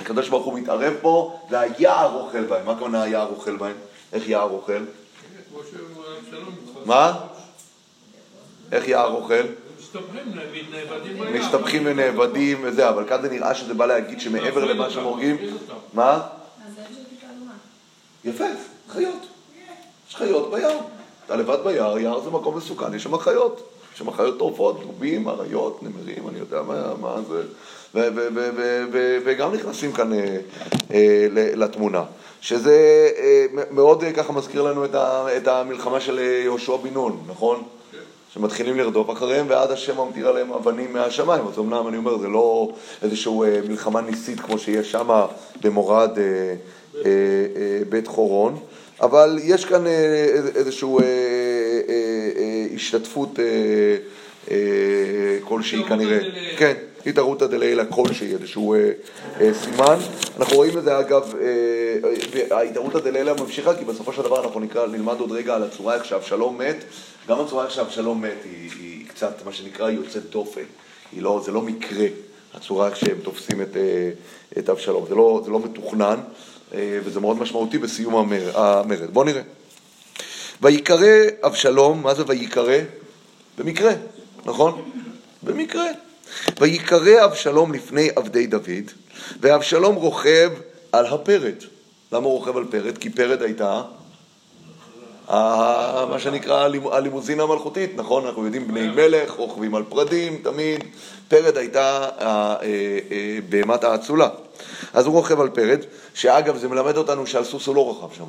הקדוש ברוך הוא מתערב פה, והיער אוכל בהם. מה הכוונה היער אוכל בהם? איך יער אוכל? מה? איך יער אוכל? משתפכים ונאבדים וזה, אבל כאן זה נראה שזה בא להגיד שמעבר למה שהם הורגים... מה? יפה, חיות. יש חיות ביער. אתה לבד ביער, יער זה מקום מסוכן, יש שם חיות. שם החיות טורפות, דובים, אריות, נמרים, אני יודע מה, זה, ו- ו- ו- ו- ו- וגם נכנסים כאן אה, אה, לתמונה. שזה אה, מאוד ככה מזכיר לנו את, המלחמה של יהושע בן נון, נכון? שמתחילים לרדוף אחריהם, ועד השם ממטיר עליהם אבנים מהשמיים. אז אמנם אני אומר, זה לא איזושהי אה, מלחמה ניסית כמו שיש שם במורד אה, אה, אה, בית חורון, אבל יש כאן אה, איזושהי אה, אה, אה, השתתפות אה, אה, כלשהי כנראה. כן. התערותא דלילה כלשהי, איזשהו אה, אה, סימן. אנחנו רואים את זה אגב, אה, ההתערותא דלילה ממשיכה, כי בסופו של דבר אנחנו נקרא, נלמד עוד רגע על הצורה איך שאבשלום מת. גם הצורה איך שאבשלום מת היא, היא קצת, מה שנקרא, יוצאת דופן. לא, זה לא מקרה, הצורה איך שהם תופסים את, אה, את אבשלום. זה לא, זה לא מתוכנן, אה, וזה מאוד משמעותי בסיום המרד. המרד. בואו נראה. ויקרא אבשלום, מה זה ויקרא? במקרה, נכון? במקרה. ויקרא אבשלום לפני עבדי דוד, ואבשלום רוכב על הפרד. למה הוא רוכב על פרד? כי פרד הייתה מה שנקרא הלימוזינה המלכותית, נכון? אנחנו יודעים בני מלך, רוכבים על פרדים תמיד, פרד הייתה אה, אה, בהמת האצולה. אז הוא רוכב על פרד, שאגב זה מלמד אותנו שעל סוס הוא לא רכב שם.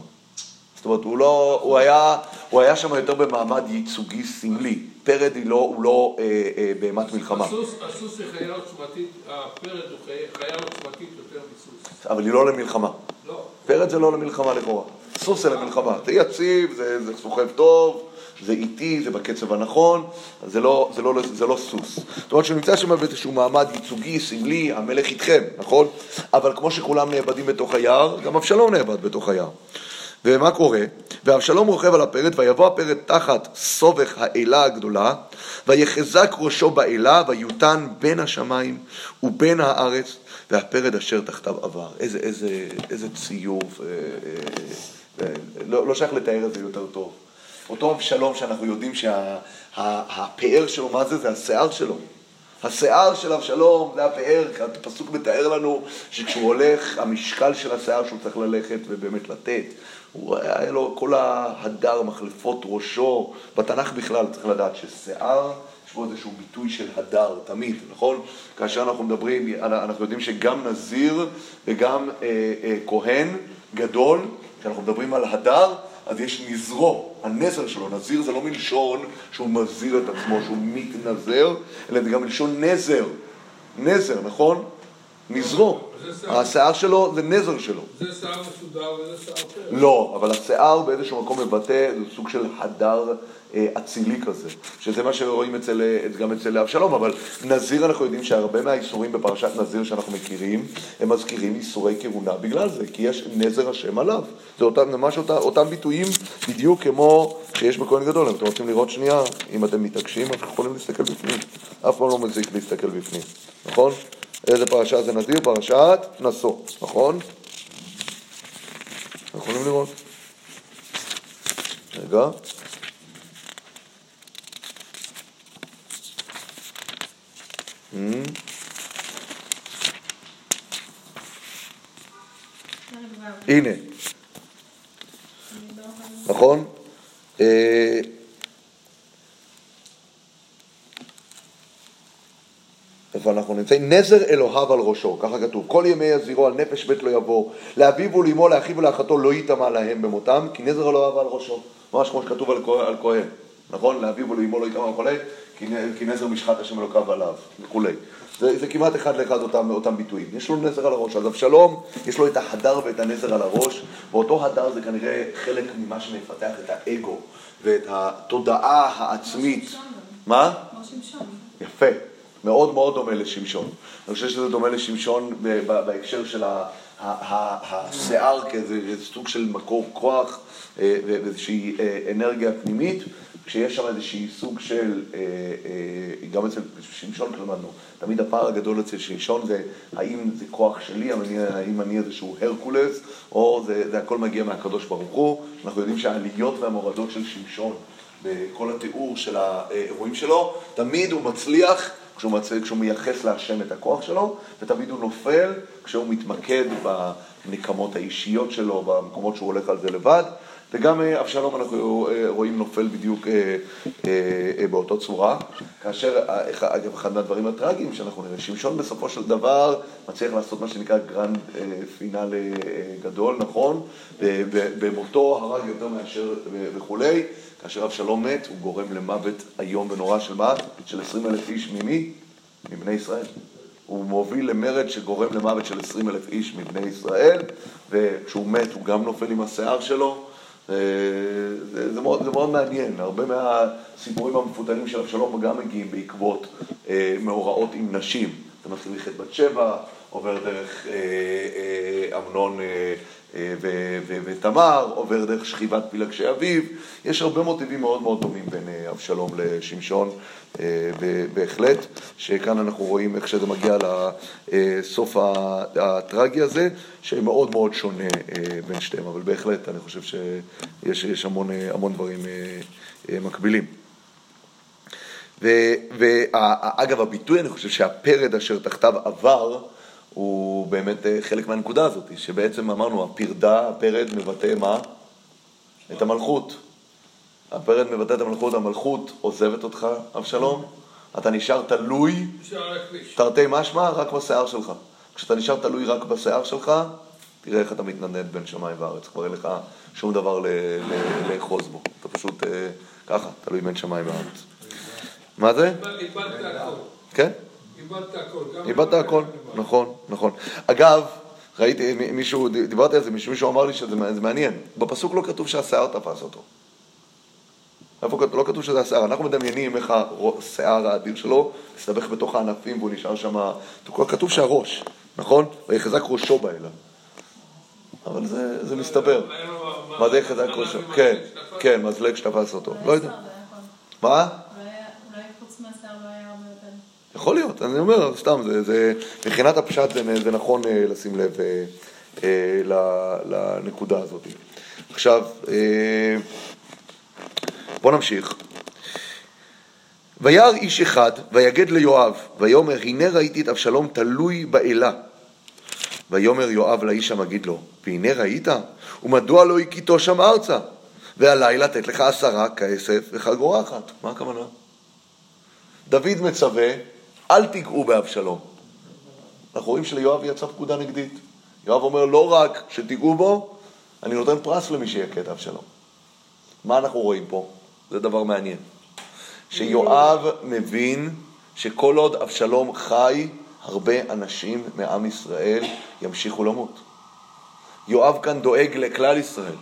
זאת אומרת, הוא, לא, הוא, היה, הוא היה שם יותר במעמד ייצוגי סמלי. פרד לא, הוא לא אה, אה, בהמת מלחמה. הסוס, הסוס היא חיה עוצמתית, הפרד הוא חיה עוצמתית יותר מסוס. אבל היא לא למלחמה. לא. פרד זה לא למלחמה לכאורה. סוס זה למלחמה. זה יציב, זה, זה סוחב טוב, זה איטי, זה בקצב הנכון, זה לא, זה, לא, זה לא סוס. זאת אומרת שהוא נמצא שם באיזשהו מעמד ייצוגי, סמלי, המלך איתכם, נכון? אבל כמו שכולם נאבדים בתוך היער, גם אבשלום נאבד בתוך היער. ומה קורה? ואבשלום רוכב על הפרד, ויבוא הפרד תחת סובך האלה הגדולה, ויחזק ראשו באלה, ויותן בין השמיים ובין הארץ, והפרד אשר תחתיו עבר. איזה, איזה, איזה ציור, אה, אה, לא, לא שייך לתאר את זה יותר טוב. אותו אבשלום שאנחנו יודעים שהפאר שלו, מה זה? זה השיער שלו. השיער של אבשלום זה הפאר, הפסוק מתאר לנו שכשהוא הולך, המשקל של השיער שהוא צריך ללכת ובאמת לתת. הוא היה לו כל ההדר, מחלפות ראשו. בתנ"ך בכלל צריך לדעת ששיער, יש בו איזשהו ביטוי של הדר, תמיד, נכון? כאשר אנחנו מדברים, אנחנו יודעים שגם נזיר וגם אה, אה, כהן גדול, כשאנחנו מדברים על הדר, אז יש נזרו, הנזר שלו, נזיר זה לא מלשון שהוא מזיר את עצמו, שהוא מתנזר, אלא זה גם מלשון נזר, נזר, נכון? נזרו. השיער שלו זה נזר שלו. זה שיער מסודר וזה שיער אחר. לא, אבל השיער באיזשהו מקום מבטא, זה סוג של הדר אה, אצילי כזה, שזה מה שרואים אצל, אה, גם אצל אבשלום, אבל נזיר אנחנו יודעים שהרבה מהאיסורים בפרשת נזיר שאנחנו מכירים, הם מזכירים איסורי כהונה בגלל זה, כי יש נזר השם עליו. זה אותם, ממש אותם, אותם ביטויים בדיוק כמו שיש בכהן גדול. אם אתם רוצים לראות שנייה, אם אתם מתעקשים, אתם יכולים להסתכל בפנים. אף פעם לא מזיק להסתכל בפנים, נכון? איזה פרשה זה נזיר? פרשת נשוא, נכון? יכולים לראות. רגע. הנה, נכון? איפה אנחנו נמצאים? נזר אלוהיו על ראשו, ככה כתוב. כל ימי יזירו על נפש בית לא יבוא, לאביו ולאמו, לאחיו ולאחתו לא ייטמע להם במותם, כי נזר אלוהיו על ראשו. ממש כמו שכתוב על כהן, נכון? לאביו ולאמו לא ייטמע וכולי, כי נזר משחת השם אלוקיו עליו, וכולי. זה, זה כמעט אחד לאחד אותם, אותם ביטויים. יש לו נזר על הראש. אז אבשלום, יש לו את ההדר ואת הנזר על הראש, ואותו הדר זה כנראה חלק ממה שמפתח את האגו ואת התודעה העצמית. מה? יפה. מאוד מאוד דומה לשמשון. אני חושב שזה דומה לשמשון בהקשר של השיער כאיזה סוג של מקור כוח אה, ואיזושהי אה, אנרגיה פנימית, כשיש שם איזושהי סוג של, אה, גם אצל שמשון למדנו, תמיד הפער הגדול אצל שמשון זה האם זה כוח שלי, האם אני איזשהו הרקולס, או זה, זה הכל מגיע מהקדוש ברוך הוא. אנחנו יודעים שהעליות והמורדות של שמשון בכל התיאור של האירועים שלו, תמיד הוא מצליח כשהוא, מצ... כשהוא מייחס להשם את הכוח שלו, ותמיד הוא נופל כשהוא מתמקד בנקמות האישיות שלו, במקומות שהוא הולך על זה לבד. וגם אה, אבשלום אנחנו אה, רואים נופל בדיוק אה, באותו צורה, כאשר, אגב, אחד מהדברים הטראגיים שאנחנו נראה, שמשון בסופו של דבר מצליח לעשות מה שנקרא grand finale אה, גדול, נכון? במותו הרג יותר מאשר וכולי, כאשר אבשלום מת, הוא גורם למוות איום ונורא של מה? של 20 אלף איש ממי? מבני ישראל. הוא מוביל למרד שגורם למוות של 20 אלף איש מבני ישראל, וכשהוא מת הוא גם נופל עם השיער שלו. אה, זה, זה, מאוד, זה מאוד מעניין, הרבה מהסיפורים המפותלים של אבשלום גם מגיעים בעקבות אה, מאורעות עם נשים. זה מתחיל מחטא בת שבע, עובר דרך אה, אה, אמנון אה, ותמר, עובר דרך שכיבת פילגשי אביו. יש הרבה מוטיבים מאוד מאוד דומים בין אה, אבשלום לשמשון, אה, בהחלט, שכאן אנחנו רואים איך שזה מגיע לסוף הטרגי הזה, שמאוד מאוד שונה אה, בין שתיהם, אבל בהחלט אני חושב שיש יש המון, אה, המון דברים אה, אה, מקבילים. ואגב, הביטוי, אני חושב שהפרד אשר תחתיו עבר, הוא באמת אה, חלק מהנקודה הזאת, שבעצם אמרנו, הפרדה, הפרד מבטא מה? את המלכות. הפרד מבטא את המלכות, המלכות עוזבת אותך, אבשלום, אתה נשאר תלוי. תרתי משמע, רק בשיער שלך. כשאתה נשאר תלוי רק בשיער שלך, תראה איך אתה מתנדנד בין שמיים וארץ, כבר אין לך שום דבר ל- ל- לאחוז בו. אתה פשוט אה, ככה, תלוי בין שמיים וארץ. מה זה? כן? איבדת הכל. איבדת הכל, נכון, נכון. אגב, ראיתי, מישהו, דיברתי על זה, מישהו אמר לי שזה מע- זה מעניין. בפסוק לא כתוב שהשיער תפס אותו. איפה? לא כתוב שזה השיער. אנחנו מדמיינים איך השיער האדיר שלו מסתבך בתוך הענפים והוא נשאר שם... כתוב שהראש, נכון? ויחזק ראשו באלה. אבל זה, זה מסתבר. מה זה יחזק ראשו? כן, כן, מזלג שתפס אותו. לא יודע. נכון. מה? אולי חוץ מהשיער לא היה הרבה יותר. יכול להיות, אני אומר, סתם, זה, זה, מבחינת הפשט זה, זה נכון אה, לשים לב אה, אה, לנקודה הזאת. עכשיו, בוא נמשיך. וירא איש אחד, ויגד ליואב, ויאמר, הנה ראיתי את אבשלום תלוי באלה. ויאמר יואב לאיש המגיד לו, והנה ראית? ומדוע לא הכיתו שם ארצה? ועלי לתת לך עשרה כסף וחגורה אחת. מה הכוונה? דוד מצווה, אל תיגעו באבשלום. אנחנו רואים שליואב יצאה פקודה נגדית. יואב אומר, לא רק שתיגעו בו, אני נותן פרס למי שיכה את אבשלום. מה אנחנו רואים פה? זה דבר מעניין. שיואב מבין שכל עוד אבשלום חי, הרבה אנשים מעם ישראל ימשיכו למות. יואב כאן דואג לכלל ישראל.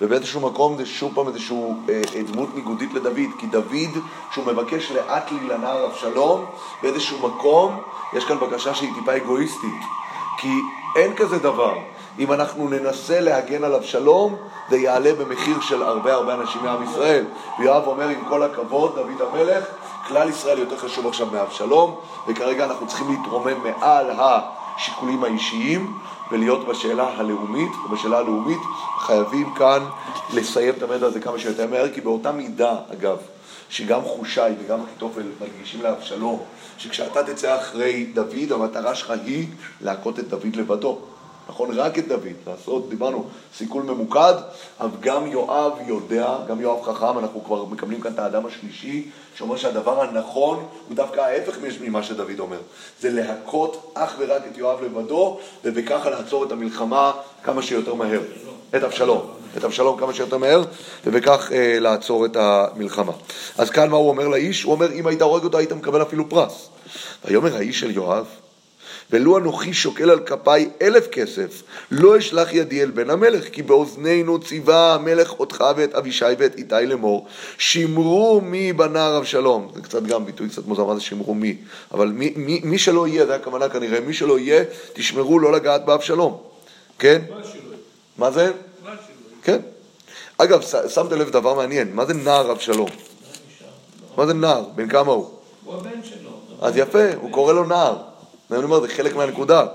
ובאיזשהו מקום זה שוב פעם איזושהי אה, אה, דמות ניגודית לדוד, כי דוד, שהוא מבקש לאט לי לנער אבשלום, באיזשהו מקום יש כאן בקשה שהיא טיפה אגואיסטית. כי אין כזה דבר. אם אנחנו ננסה להגן על אבשלום, זה יעלה במחיר של הרבה הרבה אנשים מעם ישראל. ויואב אומר, עם כל הכבוד, דוד המלך, כלל ישראל יותר חשוב עכשיו מאבשלום, וכרגע אנחנו צריכים להתרומם מעל השיקולים האישיים ולהיות בשאלה הלאומית, ובשאלה הלאומית חייבים כאן לסיים את המדע הזה כמה שיותר מהר, כי באותה מידה, אגב, שגם חושי וגם אחיתופל מדגישים לאבשלום, שכשאתה תצא אחרי דוד, המטרה שלך היא להכות את דוד לבדו. נכון? רק את דוד, לעשות, דיברנו, סיכול ממוקד, אבל גם יואב יודע, גם יואב חכם, אנחנו כבר מקבלים כאן את האדם השלישי, שאומר שהדבר הנכון הוא דווקא ההפך ממה שדוד אומר. זה להכות אך ורק את יואב לבדו, ובככה לעצור את המלחמה כמה שיותר מהר. את אבשלום. את אבשלום כמה שיותר מהר, ובכך אה, לעצור את המלחמה. אז כאן מה הוא אומר לאיש? הוא אומר, אם היית הורג אותו, היית מקבל אפילו פרס. ויאמר האיש של יואב, ולו אנוכי שוקל על כפיי אלף כסף, לא אשלח ידי אל בן המלך, כי באוזנינו ציווה המלך אותך ואת אבישי ואת איתי לאמור, שמרו מי בנער אבשלום. זה קצת גם ביטוי קצת מוזר, מה זה שמרו מי? אבל מי, מי, מי שלא יהיה, זה הכוונה כנראה, מי שלא יהיה, תשמרו לא לגעת באבשלום. כן? מה זה? כן. אגב, שמת לב דבר מעניין, מה זה נער אבשלום? מה זה נער? בן כמה הוא? הוא הבן שלו. אז יפה, הוא קורא לו נער. אני אומר, זה חלק מהנקודה.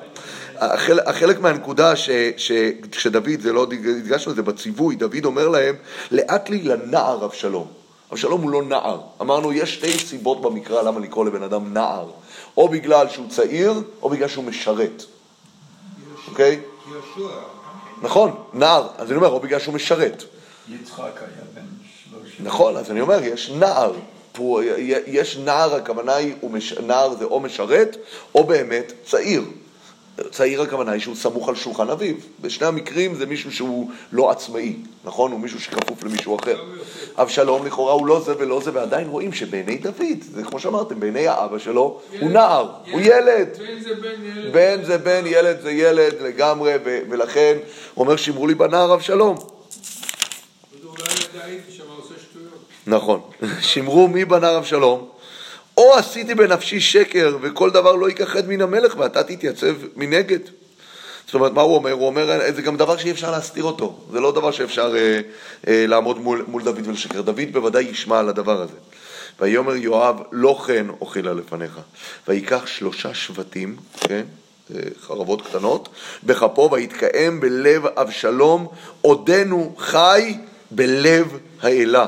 החלק, החלק מהנקודה ש, ש, שדוד, זה לא הדגשנו את זה בציווי, דוד אומר להם, לאט לי לנער אבשלום. אבשלום הוא לא נער. אמרנו, יש שתי סיבות במקרא למה לקרוא לבן אדם נער. או בגלל שהוא צעיר, או בגלל שהוא משרת. אוקיי? יהושע, נכון, נער. אז אני אומר, או בגלל שהוא משרת. יצחק היה בן שלושים. נכון, אז אני אומר, יש נער. פה, יש נער, הכוונה היא, מש, נער זה או משרת, או באמת צעיר. צעיר הכוונה היא שהוא סמוך על שולחן אביו. בשני המקרים זה מישהו שהוא לא עצמאי, נכון? הוא מישהו שכפוף למישהו אחר. אבשלום לכאורה הוא לא זה ולא זה, ועדיין רואים שבעיני דוד, זה כמו שאמרתם, בעיני האבא שלו, הוא נער, הוא ילד. בן זה בן ילד. בן זה בן, ילד זה ילד לגמרי, ולכן הוא אומר, שמרו לי בנער אבשלום. אולי ידע הייתי שם עושה שטויות. נכון. [laughs] שמרו מי בנער אבשלום, או עשיתי בנפשי שקר, וכל דבר לא ייכחד מן המלך, ואתה תתייצב מנגד. זאת אומרת, מה הוא אומר? הוא אומר, זה גם דבר שאי אפשר להסתיר אותו. זה לא דבר שאפשר אה, אה, לעמוד מול, מול דוד ולשקר. דוד בוודאי ישמע על הדבר הזה. ויאמר יואב, לא כן אוכילה לפניך. ויקח שלושה שבטים, כן? אה, חרבות קטנות, בכפו, ויתקיים בלב אבשלום, עודנו חי בלב האלה.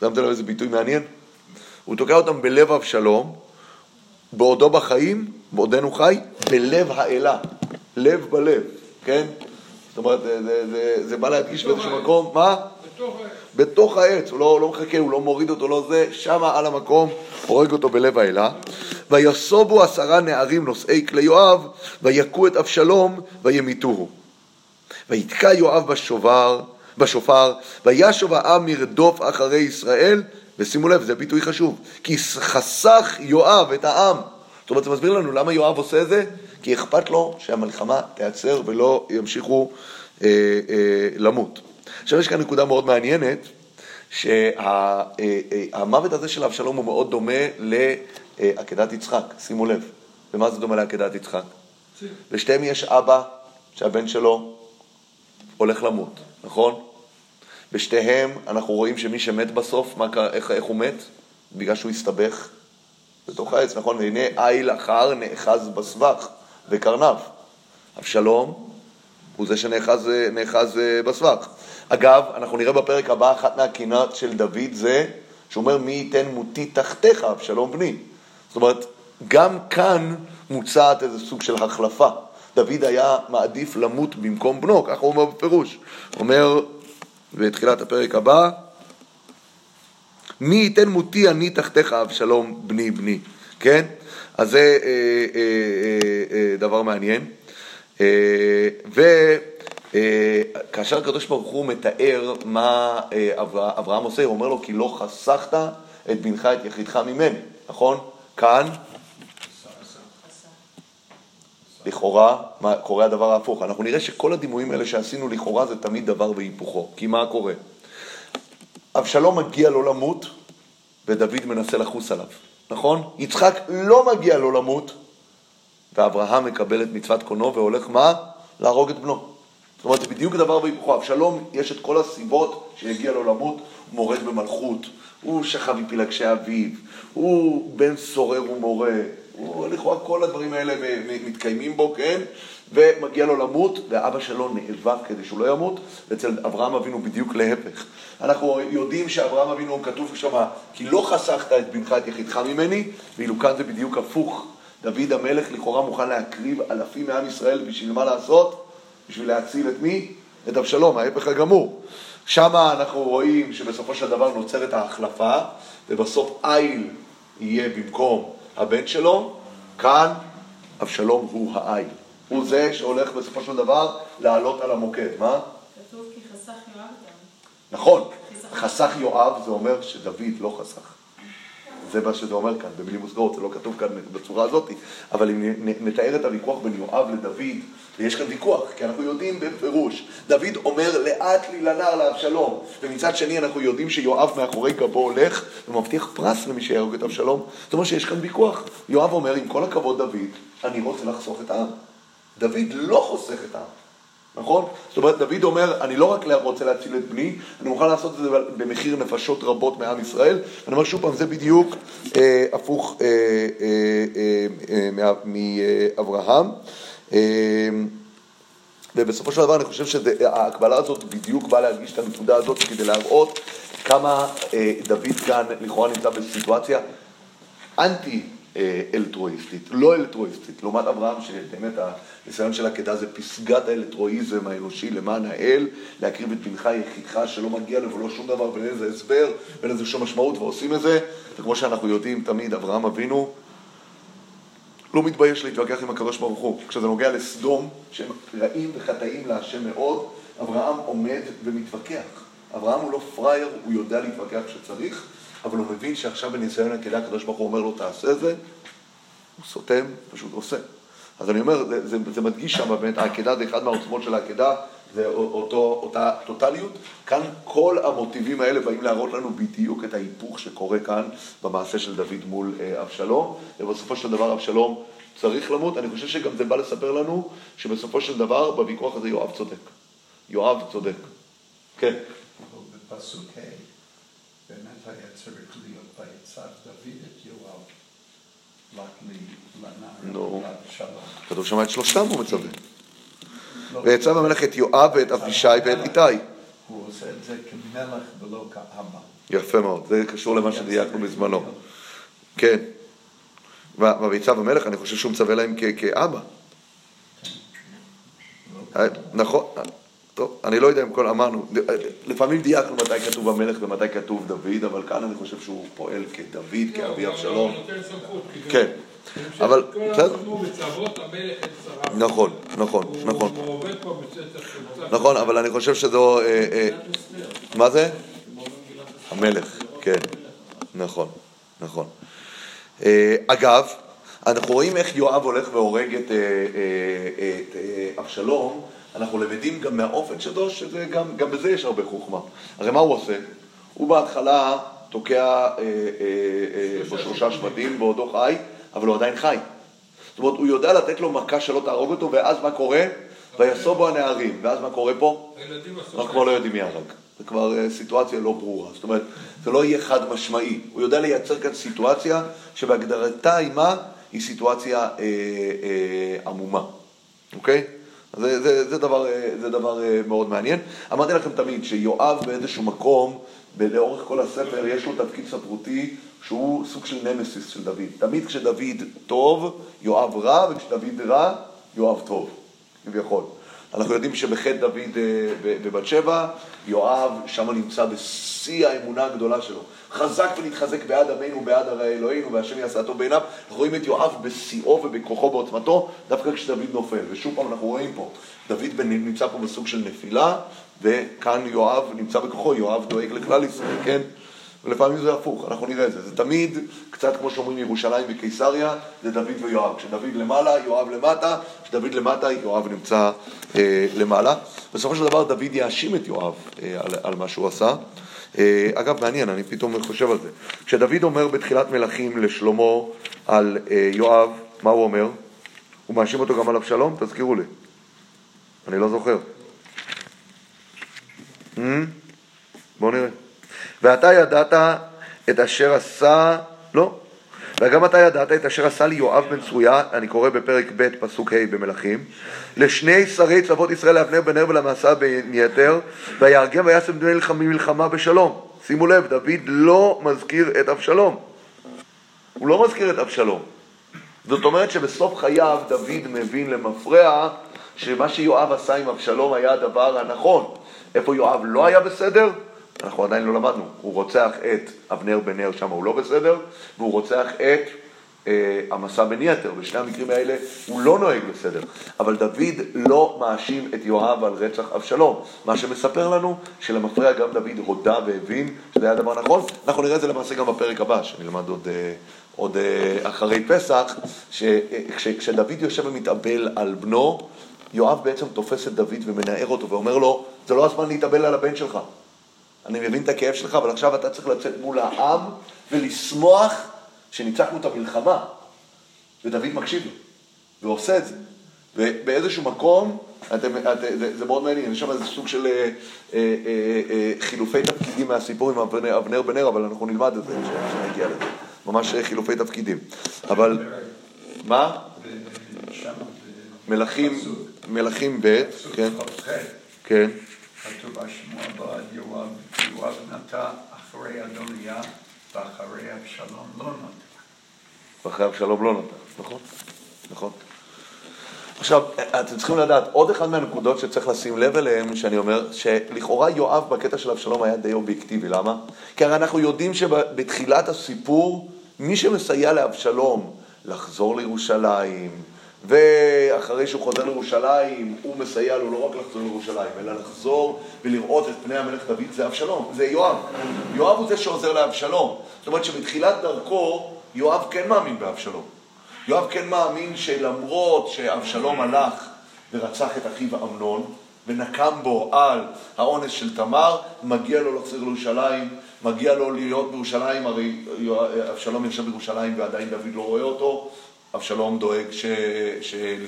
שמתם לב איזה ביטוי מעניין? הוא תוקע אותם בלב אבשלום, בעודו בחיים, בעודנו חי, בלב האלה. לב בלב, כן? זאת אומרת, זה, זה, זה, זה בא להדגיש באיזשהו. מקום, מה? בתוך העץ. בתוך העץ, הוא לא, לא מחכה, הוא לא מוריד אותו, לא זה, שמה על המקום, הורג אותו בלב האלה. ויסובו עשרה נערים נושאי כלי יואב, ויכו את אבשלום, וימיתוהו. ויתקע יואב בשובר, בשופר, וישוב העם מרדוף אחרי ישראל, ושימו לב, זה ביטוי חשוב, כי חסך יואב את העם. זאת אומרת, זה מסביר לנו למה יואב עושה את זה, כי אכפת לו שהמלחמה תיעצר ולא ימשיכו אה, אה, למות. עכשיו יש כאן נקודה מאוד מעניינת, שהמוות הזה של אבשלום הוא מאוד דומה לעקדת יצחק, שימו לב. ומה זה דומה לעקדת יצחק? לשתיהם יש אבא שהבן שלו הולך למות, נכון? בשתיהם אנחנו רואים שמי שמת בסוף, מה, איך, איך הוא מת? בגלל שהוא הסתבך בתוך העץ, נכון? והנה איל אחר נאחז בסבך וקרנב. אבשלום הוא זה שנאחז נאחז, אה, בסבך. אגב, אנחנו נראה בפרק הבא, אחת מהקינות של דוד זה, שהוא אומר, מי ייתן מותי תחתיך, אבשלום בני. זאת אומרת, גם כאן מוצעת איזה סוג של החלפה. דוד היה מעדיף למות במקום בנו, ככה הוא אומר בפירוש. אומר בתחילת הפרק הבא, מי ייתן מותי אני תחתיך, אבשלום בני בני, כן? אז זה אה, אה, אה, אה, דבר מעניין. אה, וכאשר הקדוש ברוך הוא מתאר מה אה, אברה- אברהם עושה, הוא אומר לו, כי לא חסכת את בנך, את יחידך ממני, נכון? כאן, לכאורה, מה, קורה הדבר ההפוך. אנחנו נראה שכל הדימויים האלה שעשינו לכאורה זה תמיד דבר והיפוכו. כי מה קורה? אבשלום מגיע לו למות, ודוד מנסה לחוס עליו, נכון? יצחק לא מגיע לו למות, ואברהם מקבל את מצוות קונו והולך מה? להרוג את בנו. זאת אומרת, זה בדיוק דבר והיפוכו. אבשלום, יש את כל הסיבות שיגיע לו למות, הוא מורד במלכות, הוא שכב מפלגשי אביו, הוא בן סורר ומורה, הוא לכאורה כל הדברים האלה מתקיימים בו, כן? ומגיע לו למות, ואבא שלו נאבק כדי שהוא לא ימות, ואצל אברהם אבינו בדיוק להפך. אנחנו יודעים שאברהם אבינו, כתוב שם, כי לא חסכת את בנך את יחידך ממני, ואילו כאן זה בדיוק הפוך. דוד המלך לכאורה מוכן להקריב אלפים מעם ישראל בשביל מה לעשות? בשביל להציל את מי? את אבשלום, ההפך הגמור. שם אנחנו רואים שבסופו של דבר נוצרת ההחלפה, ובסוף איל יהיה במקום הבן שלו, כאן אבשלום הוא האיל. הוא זה שהולך בסופו של דבר לעלות על המוקד. מה? כתוב כי חסך יואב גם. נכון, חסך יואב זה אומר שדוד לא חסך. זה מה שזה אומר כאן, במילים מוסגרות, זה לא כתוב כאן בצורה הזאת, אבל אם נתאר את הוויכוח בין יואב לדוד, ויש כאן ויכוח, כי אנחנו יודעים בפירוש, דוד אומר לאט לי לנער לאבשלום, ומצד שני אנחנו יודעים שיואב מאחורי גבו הולך ומבטיח פרס למי שיהרוג את אבשלום, זאת אומרת שיש כאן ויכוח. יואב אומר, עם כל הכבוד דוד, אני רוצה לחסוך את העם. דוד לא חוסך את העם. נכון? זאת אומרת, דוד אומר, אני לא רק רוצה להציל את בני, אני מוכן לעשות את זה במחיר נפשות רבות מעם ישראל. אני אומר שוב פעם, זה בדיוק אה, הפוך אה, אה, אה, אה, מאברהם. אה, ובסופו של דבר אני חושב שההקבלה הזאת בדיוק באה להדגיש את הנקודה הזאת כדי להראות כמה אה, דוד כאן לכאורה נמצא בסיטואציה אנטי אלטרואיסטית, לא אלטרואיסטית, לעומת אברהם שבאמת הניסיון של עקדה זה פסגת האלטרואיזם האנושי למען האל, להקריב את בנך יחידך שלא מגיע לו ולא שום דבר ואין לזה הסבר ואין לזה שום משמעות ועושים את זה, וכמו שאנחנו יודעים תמיד, אברהם אבינו לא מתבייש להתווכח עם הקדוש ברוך הוא. כשזה נוגע לסדום, שהם רעים וחטאים להשם מאוד, אברהם עומד ומתווכח. אברהם הוא לא פראייר, הוא יודע להתווכח כשצריך, אבל הוא מבין שעכשיו בניסיון עקדה הקדוש ברוך הוא אומר לו תעשה זה, הוא סותם, פשוט עושה. אז אני אומר, זה, זה, זה מדגיש שם באמת, העקדה זה אחד מהעוצמות של העקדה, זה אותו, אותה טוטליות. כאן כל המוטיבים האלה באים להראות לנו בדיוק את ההיפוך שקורה כאן במעשה של דוד מול אה, אבשלום, ובסופו של דבר אבשלום צריך למות. אני חושב שגם זה בא לספר לנו שבסופו של דבר בוויכוח הזה יואב צודק. יואב צודק. כן. בפסוק ה' באמת היה צריך להיות ויצב דוד את יואב נו. לאבשלום. כתוב שם את שלושתם הוא מצווה. לא, ויצב המלך את יואב ואת אבישי ואת איתי. הוא עושה את זה כמלך ולא כאבא. יפה מאוד, זה קשור למה שדייקנו בזמנו. כן. ויצב המלך, אני חושב שהוא מצווה להם כאבא. אה, נכון, טוב, אני לא יודע אם כל אמרנו, לפעמים דייקנו מתי כתוב המלך ומתי כתוב דוד, אבל כאן אני חושב שהוא פועל כדוד, כאבי אבשלום. לא, כן, אבל בסדר. נכון, נכון, נכון. נכון, אבל אני חושב שזו... אה, אה, מה זה? המלך, כן. נכון, נכון. אה, אגב, אנחנו רואים איך יואב הולך והורג את, אבשלום, אנחנו למדים גם מהאופן שלו, שזה גם, גם בזה יש הרבה חוכמה. הרי מה הוא עושה? הוא בהתחלה תוקע אה, אה, אה, בשלושה שבטים בעודו חי, אבל הוא עדיין חי. זאת אומרת, הוא יודע לתת לו מכה שלא תהרוג אותו, ואז מה קורה? ויסובו הנערים. ואז מה קורה פה? הילדים עשו אנחנו כבר לא יודעים מי הרג. זה כבר אה, סיטואציה לא ברורה. זאת אומרת, זה לא יהיה חד משמעי. הוא יודע לייצר כאן סיטואציה שבהגדרתה עימה היא סיטואציה אה, אה, עמומה. אוקיי? זה, זה, זה, דבר, אה, זה דבר אה, מאוד מעניין. אמרתי לכם תמיד שיואב באיזשהו מקום, לאורך כל הספר, יש לו תפקיד ספרותי שהוא סוג של נמסיס של דוד. תמיד כשדוד טוב, יואב רע, וכשדוד רע, יואב טוב, כביכול. אנחנו יודעים שבחטא דוד אה, בבת שבע, יואב שם נמצא בשיא האמונה הגדולה שלו. חזק ונתחזק בעד עמנו ובעד הרי אלוהינו, והשם יעשה טוב בעיניו. אנחנו רואים את יואב בשיאו ובכוחו בעוצמתו, דווקא כשדוד נופל. ושוב פעם אנחנו רואים פה, דוד נמצא פה בסוג של נפילה, וכאן יואב נמצא בכוחו, יואב דואג לכלל ישראל, כן? ולפעמים זה הפוך, אנחנו נראה את זה. זה תמיד, קצת כמו שאומרים ירושלים וקיסריה, זה דוד ויואב. כשדוד למעלה, יואב למטה, כשדוד למטה, יואב נמצא אה, למעלה. בסופו של דבר דוד יאשים את יואב אה, על, על מה שהוא עשה. אה, אגב, מעניין, אני פתאום חושב על זה. כשדוד אומר בתחילת מלכים לשלמה על אה, יואב, מה הוא אומר? הוא מאשים אותו גם על אבשלום? תזכירו לי. אני לא זוכר. Hmm? בואו נראה. ואתה ידעת את אשר עשה, לא, וגם אתה ידעת את אשר עשה לי יואב בן צרויה, אני קורא בפרק ב' פסוק ה' במלכים, לשני שרי צבאות ישראל לאבנר בן נר ולמסע בן יתר, ויהרגם וישם בני מלחמה בשלום. שימו לב, דוד לא מזכיר את אבשלום. הוא לא מזכיר את אבשלום. זאת אומרת שבסוף חייו דוד מבין למפרע שמה שיואב עשה עם אבשלום היה הדבר הנכון. איפה יואב לא היה בסדר? אנחנו עדיין לא למדנו. הוא רוצח את אבנר בן נר, שם הוא לא בסדר, והוא רוצח את אה, המסע בן יתר. בשני המקרים האלה הוא לא נוהג בסדר. אבל דוד לא מאשים את יואב על רצח אבשלום. מה שמספר לנו שלמפרע גם דוד הודה והבין שזה היה דבר נכון. אנחנו נראה את זה למעשה גם בפרק הבא, שנלמד עוד... אה, עוד אה, אחרי פסח, שכשדוד יושב ומתאבל על בנו, יואב בעצם תופס את דוד ומנער אותו ואומר לו, זה לא הזמן להתאבל על הבן שלך. אני מבין את הכאב שלך, אבל עכשיו אתה צריך לצאת מול העם ולשמוח שניצחנו את המלחמה. ודוד מקשיב לו, ועושה את זה. ובאיזשהו מקום, אתם, את, זה, זה מאוד מעניין, יש שם איזה סוג של אה, אה, אה, אה, חילופי תפקידים מהסיפור עם אבנר, אבנר בן נר, אבל אנחנו נלמד את זה כשנגיע לזה. ממש אה, חילופי תפקידים. אבל, מה? מלכים, מלכים ב', כן, כ"ח כן, כתוב השמוע בעד יואב, יואב נטע אחרי אדוניה ואחרי אבשלום לא נטע. ואחרי אבשלום לא נתן, נכון? נכון. עכשיו, אתם צריכים לדעת, עוד אחד מהנקודות שצריך לשים לב אליהן, שאני אומר, שלכאורה יואב בקטע של אבשלום היה די אובייקטיבי, למה? כי הרי אנחנו יודעים שבתחילת הסיפור, מי שמסייע לאבשלום לחזור לירושלים, ואחרי שהוא חוזר לירושלים, הוא מסייע לו לא רק לחזור לירושלים, אלא לחזור ולראות את פני המלך דוד, זה אבשלום, זה יואב. יואב הוא זה שעוזר לאבשלום. זאת אומרת שבתחילת דרכו, יואב כן מאמין באבשלום. יואב כן מאמין שלמרות שאבשלום הלך ורצח את אחיו אמנון, ונקם בו על האונס של תמר, מגיע לו לחזור לירושלים, מגיע לו להיות בירושלים, הרי אבשלום יושב בירושלים ועדיין דוד לא רואה אותו, אבשלום דואג ש...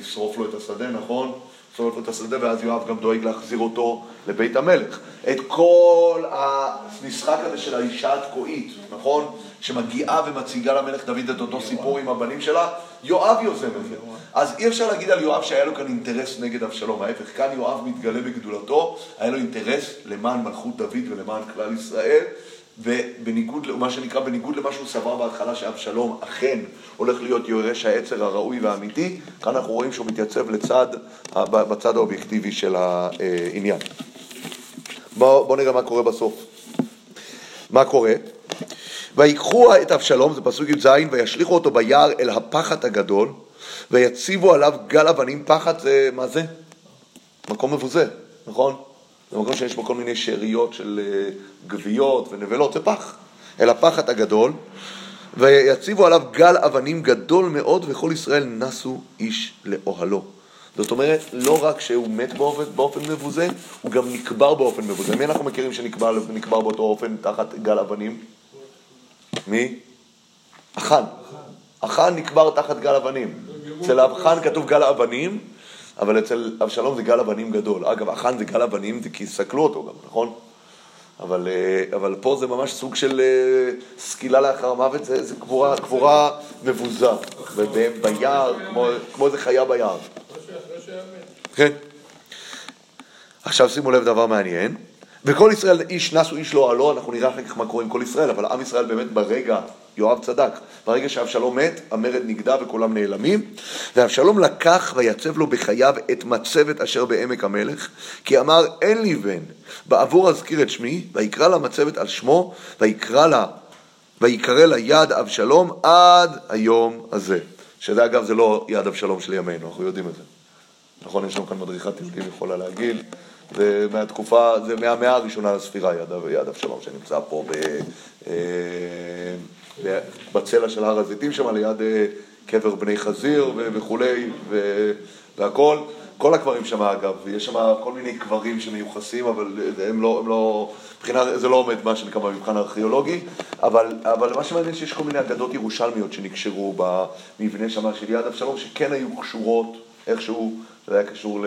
לשרוף לו את השדה, נכון? לשרוף לו את השדה, ואז יואב גם דואג להחזיר אותו לבית המלך. את כל המשחק הזה של האישה התקועית, נכון? שמגיעה ומציגה למלך דוד את אותו סיפור עם הבנים שלה, יואב יוזם את זה. אז אי אפשר להגיד על יואב שהיה לו כאן אינטרס נגד אבשלום, ההפך, כאן יואב מתגלה בגדולתו, היה לו אינטרס למען מלכות דוד ולמען כלל ישראל, ובניגוד, מה שנקרא, בניגוד למה שהוא סבר בהתחלה שאבשלום אכן הולך להיות יורש העצר הראוי והאמיתי, כאן אנחנו רואים שהוא מתייצב לצד, בצד האובייקטיבי של העניין. בואו בוא נראה מה קורה בסוף. מה קורה? ויקחו את אבשלום, זה פסוק י"ז, וישליכו אותו ביער אל הפחת הגדול, ויציבו עליו גל אבנים. פחת זה, מה זה? מקום מבוזה, נכון? זה מקום שיש בו כל מיני שאריות של אה, גוויות ונבלות, זה פח. אל הפחת הגדול, ויציבו עליו גל אבנים גדול מאוד, וכל ישראל נסו איש לאוהלו. זאת אומרת, לא רק שהוא מת באופן, באופן מבוזה, הוא גם נקבר באופן מבוזה. מי אנחנו מכירים שנקבר באותו אופן תחת גל אבנים? מי? החאן. החאן נקבר תחת גל אבנים. אצל החאן כתוב גל אבנים, אבל אצל אבשלום זה גל אבנים גדול. אגב, החאן זה גל אבנים, זה כי סקלו אותו גם, נכון? אבל, אה, אבל פה זה ממש סוג של אה, סקילה לאחר המוות, זה, זה קבורה, קבורה מבוזה, ביער, כמו, כמו איזה חיה ביער. כן. עכשיו שימו לב דבר מעניין. וכל ישראל איש נסו איש לא עלו, אנחנו נראה אחר כך מה קורה עם כל ישראל, אבל עם ישראל באמת ברגע, יואב צדק, ברגע שאבשלום מת, המרד נגדע וכולם נעלמים, ואבשלום לקח ויצב לו בחייו את מצבת אשר בעמק המלך, כי אמר אין לי בן, בעבור אזכיר את שמי, ויקרא לה מצבת על שמו, ויקרא לה, ויקרא לה יד אבשלום עד היום הזה. שזה אגב זה לא יד אבשלום של ימינו, אנחנו יודעים את זה. נכון, יש לנו כאן מדריכת תלגים יכולה להגיד. זה מהתקופה, זה מהמאה הראשונה לספירה, יד, יד אבשלום, שנמצא פה ב, אה, בצלע של הר הזיתים שם, ליד אה, קבר בני חזיר וכולי, והכל. כל הקברים שם אגב, יש שם כל מיני קברים שמיוחסים, אבל הם לא, הם לא, מבחינה, זה לא עומד מה שנקרא במבחן הארכיאולוגי, אבל, אבל מה שמעניין שיש כל מיני אגדות ירושלמיות שנקשרו במבנה שם של יד אבשלום, שכן היו קשורות איכשהו זה היה קשור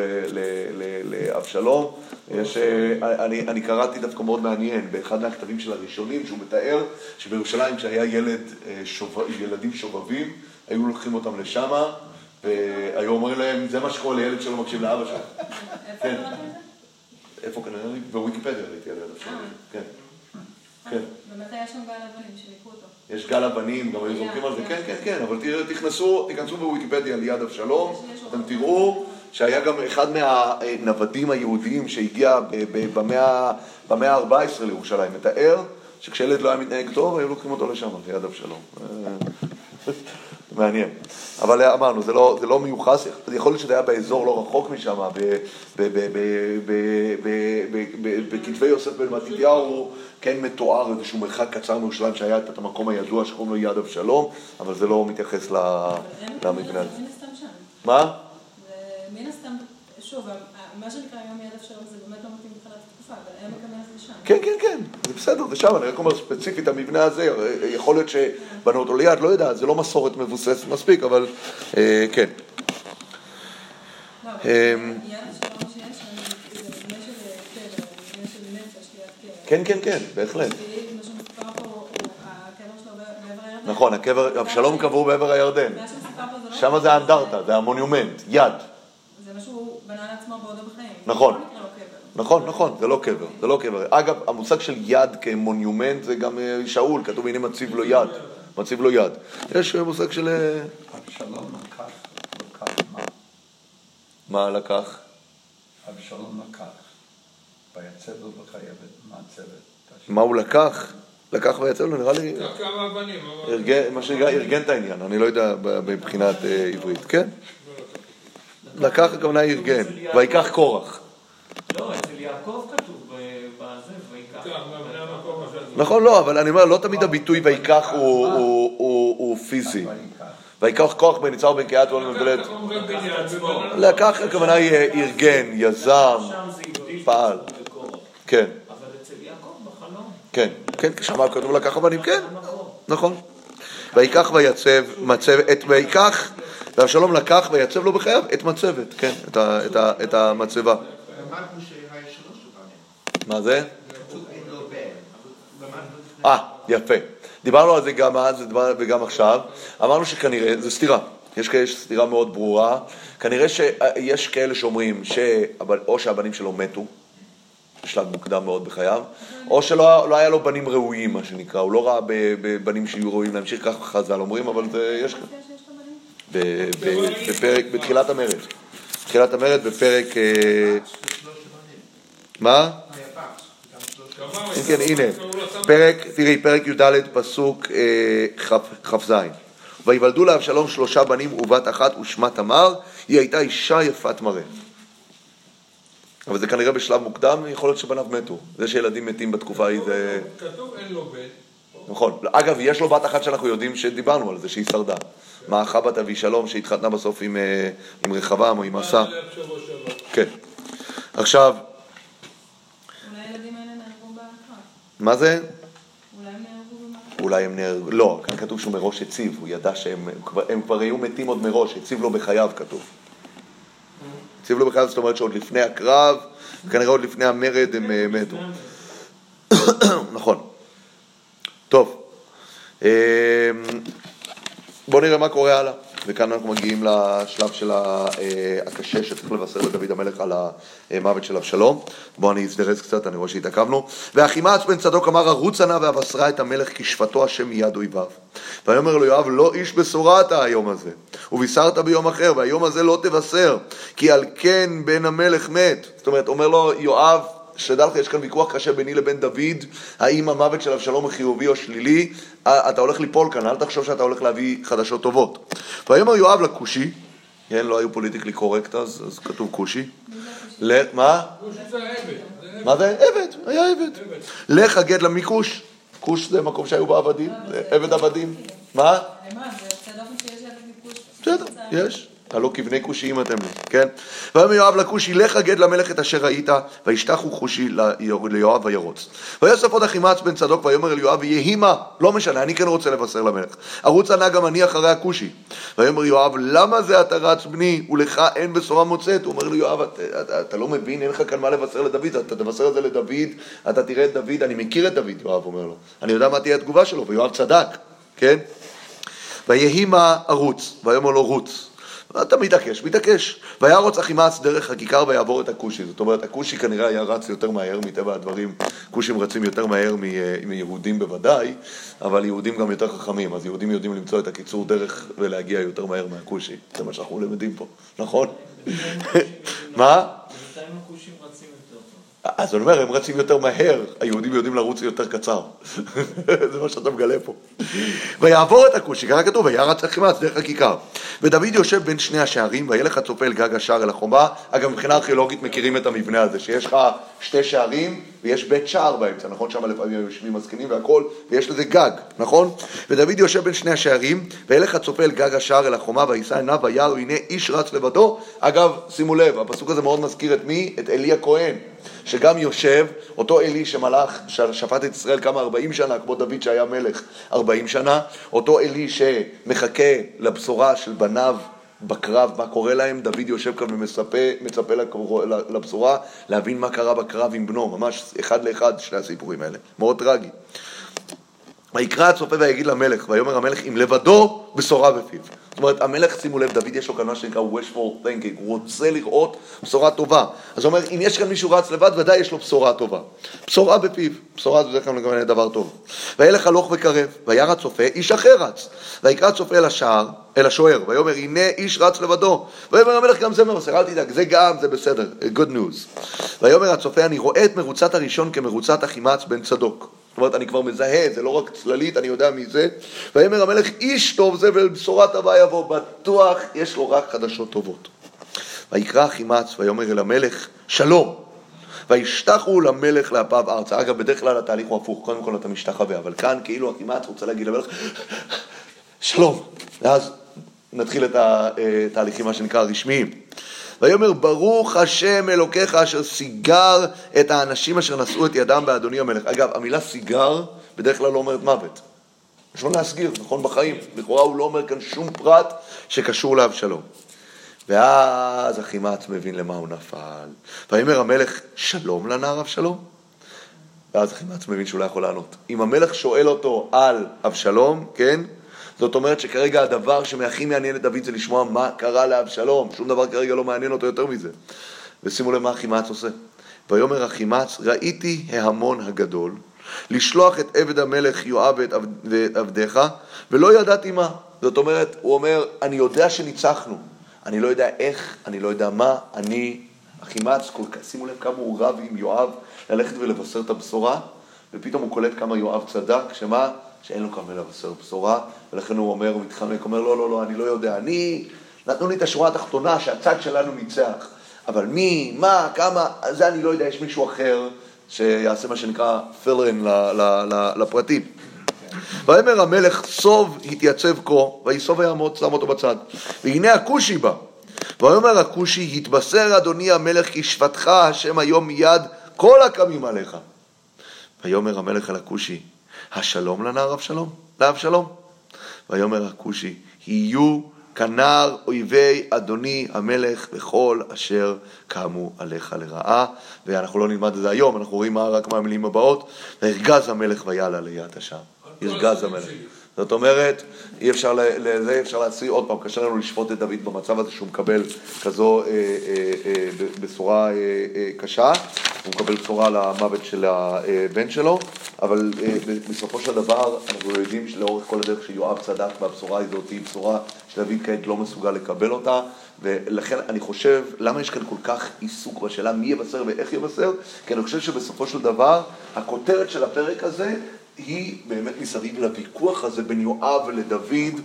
לאבשלום. יש, אה, אני, אני קראתי דווקא מאוד מעניין, באחד מהכתבים של הראשונים, שהוא מתאר שבירושלים כשהיה ילד, אה, שוב, ילדים שובבים, היו לוקחים אותם לשם, והיו אומרים להם, זה מה שקורה לילד שלא מקשיב לאבא שלו. כן. איפה כנראה? בוויקיפדיה ראיתי על ילד אבשלום. כן. כן. באמת היה שם גל אבנים שניקו אותו. יש גל אבנים, גם היו זורקים על זה, כן, כן, כן, אבל תכנסו, תיכנסו בוויקיפדיה ליד אבשלום, אתם תראו שהיה גם אחד מהנוודים היהודיים שהגיע במאה ה-14 לירושלים, מתאר שכשילד לא היה מתנהג טוב, היו לוקחים אותו לשם, ליד אבשלום. [laughs] מעניין. אבל אמרנו, זה לא, זה לא מיוחס, יכול להיות שזה היה באזור לא רחוק משם, בכתבי יוסף בן מתתיהו כן מתואר איזשהו מרחק קצר מירושלים שהיה את המקום הידוע שקוראים לו יד אבשלום, אבל זה לא מתייחס למבנה הזה. מה? מן הסתם, שוב, מה שנקרא היום יד אבשלום זה באמת לא מתאים מבחינת התקופה, אבל עמק המלך זה שם. כן, כן, כן, זה בסדר, זה שם, אני רק אומר ספציפית, המבנה הזה, יכול להיות שבנו אותו ליד, לא יודע, זה לא מסורת מבוססת מספיק, אבל כן. שם. כן, כן, כן, בהחלט. נכון, הקבר, אבשלום קבור בעבר הירדן. פה זה לא... שם זה האנדרטה, זה המונומנט, יד. זה מה שהוא בנה לעצמו בעודו בחיים. נכון. לא. נכון, נכון, זה לא קבר, זה לא קבר. אגב, המושג של יד כמונומנט זה גם אה, שאול, כתוב הנה מציב לו יד. מציב לו יד. יש מושג של... אה, אבשלום לקח, לקח מה? מה לקח? אבשלום לקח. ויצב לו בחייבת. מה הוא לקח? לקח ויצב לו, נראה לי... לקח כמה אבנים. מה שנקרא, ארגן את העניין, אני לא יודע מבחינת אה, עברית, כן? לקח הכוונה ארגן, ויקח קורח. לא, אצל יעקב כתוב בזה, ויקח. כן. נכון, לא, אבל אני אומר, לא תמיד הביטוי ויקח הוא- הוא הוא פיזי. ויקח. כוח בין יצהר ובין קהת ועולם מבלט. לקח הכוונה היא אה, ארגן, יזם, פעל. כן, אבל אצל יעקב בחלום. כן, כן, שם כתוב לקח אבנים, כן. נכון. ויקח ויצב, מצב, את ויקח, ואבשלום לקח ויצב לו בחייו את מצבת, כן, את ה- את ה- את המצבה. מה זה? אה, יפה. דיברנו על זה גם אז וגם עכשיו. אמרנו שכנראה, זו סתירה. יש כאלה סתירה מאוד ברורה. כנראה שיש כאלה שאומרים שאו שהבנים שלו מתו, בשלב מוקדם מאוד בחייו, או שלא לא היה לו בנים ראויים, מה שנקרא. הוא לא ראה בבנים שיהיו ראויים להמשיך, ככה חז"ל אומרים, אבל זה, יש... מופיע שיש לו בנים? ב- ב- בפרק, בתחילת המרד. בתחילת המרד, בפרק... אה. מה? כן, כן, הנה. פרק, תראי, פרק י"ד, פסוק אה, כ"ז. ויוולדו לאבשלום שלושה בנים ובת אחת ושמה תמר, היא הייתה אישה יפת מראה. אבל זה כנראה בשלב מוקדם, יכול להיות שבניו מתו. זה שילדים מתים בתקופה ההיא זה... כתוב אין לו בן. נכון. אגב, יש לו בת אחת שאנחנו יודעים שדיברנו על זה, שהיא שרדה. מעכה בת אבישלום שהתחתנה בסוף עם, אה, עם רחבעם או עם עשה. שעבר. כן. עכשיו. מה זה? אולי הם נהרגו לא, כאן כתוב שהוא מראש הציב, הוא ידע שהם הם כבר, הם כבר היו מתים עוד מראש, הציב לו בחייו כתוב. הציב לו בחייו, זאת אומרת שעוד לפני הקרב, וכנראה עוד לפני המרד הם אה, מתו. [coughs] נכון. טוב, אמ, בואו נראה מה קורה הלאה. וכאן אנחנו מגיעים לשלב של אה, הקשה שצריך לבשר לדוד המלך על המוות של אבשלום. בואו אני אזדרז קצת, אני רואה שהתעכבנו. ואחימאץ בן צדוק אמר ארוצה נא ואבשרה את המלך כי שפטו השם מיד אויביו. ויאמר לו יואב לא איש בשורה אתה היום הזה, ובישרת ביום אחר, והיום הזה לא תבשר, כי על כן בן המלך מת. זאת אומרת, אומר לו יואב, שתדע לך, יש כאן ויכוח קשה ביני לבין דוד, האם המוות של אבשלום הוא חיובי או שלילי, אתה הולך ליפול כאן, אל תחשוב שאתה הולך להביא חדשות טובות. ויאמר יואב לכושי, כן, לא היו פוליטיקלי קורקט אז, אז כתוב כושי. מה? כושי זה העבד. זה עבד. מה זה? עבד, היה עבד. לך הגד למיקוש, כוש זה מקום שהיו בו עבדים, זה עבד עבדים. מה? למה? זה שיש ביקוש. בסדר, יש. הלא כבני כושיים אתם לי, כן? ויאמר יואב לכושי, לך גד למלך את אשר ראית, וישתחו כושי ליואב ליואב וירוץ. ויוסף עוד אחימץ בן צדוק, ויאמר אל יואב, ויהי מה, לא משנה, אני כן רוצה לבשר למלך. ארוץ ענה גם אני אחרי הכושי. ויאמר יואב, למה זה אתה רץ בני, ולך אין בשורה מוצאת? הוא אומר לו, יואב, אתה, אתה, אתה לא מבין, אין לך כאן מה לבשר לדוד, אתה תבשר את זה לדוד, אתה תראה את דוד, אני מכיר את דוד, יואב אומר לו. אני יודע מה תהיה התגובה שלו, ויואב צדק, כן? ויהי מה ארוץ, ויאמר לו רוץ. אתה מתעקש, מתעקש. וירוץ אחימץ דרך הכיכר ויעבור את הכושי. זאת אומרת, הכושי כנראה היה רץ יותר מהר מטבע הדברים. כושים רצים יותר מהר מ- מיהודים בוודאי, אבל יהודים גם יותר חכמים. אז יהודים יודעים למצוא את הקיצור דרך ולהגיע יותר מהר מהכושי. זה מה שאנחנו למדים פה, נכון? מה? [laughs] בינתיים הכושים רצים יותר טוב. אז אני אומר, הם רצים יותר מהר, היהודים יודעים לרוץ יותר קצר. [laughs] זה מה שאתה מגלה פה. ויעבור את הכושי, ככה כתוב, וירץ אחימץ דרך הכיכר. ודוד יושב בין שני השערים, וילך הצופה אל גג השער אל החומה. אגב, מבחינה ארכיאולוגית מכירים את המבנה הזה, שיש לך שתי שערים ויש בית שער באמצע, נכון? שם לפעמים יושבים הזקנים והכל, ויש לזה גג, נכון? ודוד יושב בין שני השערים, וילך הצופה אל גג השער אל החומה, ויישא עיניו וירא, והנה איש רץ לבדו. אגב, שימו לב, הפסוק הזה מאוד מזכיר את מי? את עלי הכהן. שגם יושב, אותו עלי שמלך, ששפט את ישראל כמה 40 שנה, כמו דוד שהיה מלך 40 שנה, אותו עלי שמחכה לבשורה של בניו בקרב, מה קורה להם, דוד יושב כאן ומצפה לבשורה, להבין מה קרה בקרב עם בנו, ממש אחד לאחד שני הסיפורים האלה, מאוד טרגי. ויקרא הצופה ויגיד למלך, ויאמר המלך אם לבדו בשורה בפיו. זאת אומרת, המלך, שימו לב, דוד יש לו כאן מה שנקרא wishful thinking, הוא רוצה לראות בשורה טובה. אז הוא אומר, אם יש כאן מישהו רץ לבד, ודאי יש לו בשורה טובה. בשורה בפיו, בשורה זה בדרך כלל גם דבר טוב. וילך הלוך וקרב, וירא הצופה, איש אחר רץ. ויקרא הצופה אל השער, אל השוער, ויאמר הנה איש רץ לבדו. ויאמר המלך גם זה מבשר, אל תדאג, זה גם, זה בסדר, good news. ויאמר הצופה, אני רואה את מרוצת הראשון כמרוצת אחימץ בן צדוק. זאת אומרת, אני כבר מזהה, זה לא רק צללית, אני יודע מי זה. ויאמר המלך, איש טוב זה ולבשורת טובה יבוא, בטוח יש לו רק חדשות טובות. ויקרא אחימץ ויאמר אל המלך, שלום. וישתחו למלך לאפיו ארצה. אגב, בדרך כלל התהליך הוא הפוך, קודם כל אתה משתחווה, אבל כאן כאילו אחימץ רוצה להגיד למלך, שלום. ואז נתחיל את התהליכים, מה שנקרא, הרשמיים. ויאמר ברוך השם אלוקיך אשר סיגר את האנשים אשר נשאו את ידם באדוני המלך. אגב, המילה סיגר בדרך כלל לא אומרת מוות. לו להסגיר, נכון בחיים. לכאורה הוא לא אומר כאן שום פרט שקשור לאבשלום. ואז אחימץ מבין למה הוא נפל. ויאמר המלך, שלום לנער אבשלום? ואז אחימץ מבין שהוא לא יכול לענות. אם המלך שואל אותו על אבשלום, כן? זאת אומרת שכרגע הדבר שהכי מעניין את דוד זה לשמוע מה קרה לאבשלום, שום דבר כרגע לא מעניין אותו יותר מזה. ושימו לב מה אחימץ עושה. ויאמר אחימץ, ראיתי ההמון הגדול, לשלוח את עבד המלך יואב ואת עבדיך, ולא ידעתי מה. זאת אומרת, הוא אומר, אני יודע שניצחנו, אני לא יודע איך, אני לא יודע מה, אני, אחימץ, שימו לב כמה הוא רב עם יואב ללכת ולבשר את הבשורה, ופתאום הוא קולט כמה יואב צדק, שמה? שאין לו כרמל לבשר בשורה, ולכן הוא אומר, הוא מתחמק, אומר, לא, לא, לא, אני לא יודע, אני, נתנו לי את השורה התחתונה שהצד שלנו ניצח, אבל מי, מה, כמה, זה אני לא יודע, יש מישהו אחר שיעשה מה שנקרא פילרין לפרטים. ויאמר המלך, סוב התייצב כה, ויסוב ויעמוד, שם אותו בצד. והנה הכושי בא. ויאמר הכושי, התבשר אדוני המלך כי שפטך השם היום מיד כל הקמים עליך. ויאמר המלך אל הכושי, השלום לנער אבשלום? לאבשלום. ויאמר הכושי, יהיו כנער אויבי אדוני המלך וכל אשר קמו עליך לרעה. ואנחנו לא נלמד את זה היום, אנחנו רואים רק מהמילים הבאות. וירגז המלך ויעלה ליד השער. ירגז המלך. זאת אומרת, אי אפשר, לזה אפשר להציע עוד פעם, קשה לנו לשפוט את דוד במצב הזה שהוא מקבל כזו אה, אה, אה, בשורה אה, אה, קשה, הוא מקבל בשורה למוות של הבן שלו, אבל אה, בסופו של דבר אנחנו יודעים שלאורך כל הדרך שיואב צדק והבשורה הזאת היא בשורה שדוד כעת לא מסוגל לקבל אותה, ולכן אני חושב, למה יש כאן כל כך עיסוק בשאלה מי יבשר ואיך יבשר? כי אני חושב שבסופו של דבר, הכותרת של הפרק הזה היא באמת מסביב לוויכוח הזה בין יואב לדוד,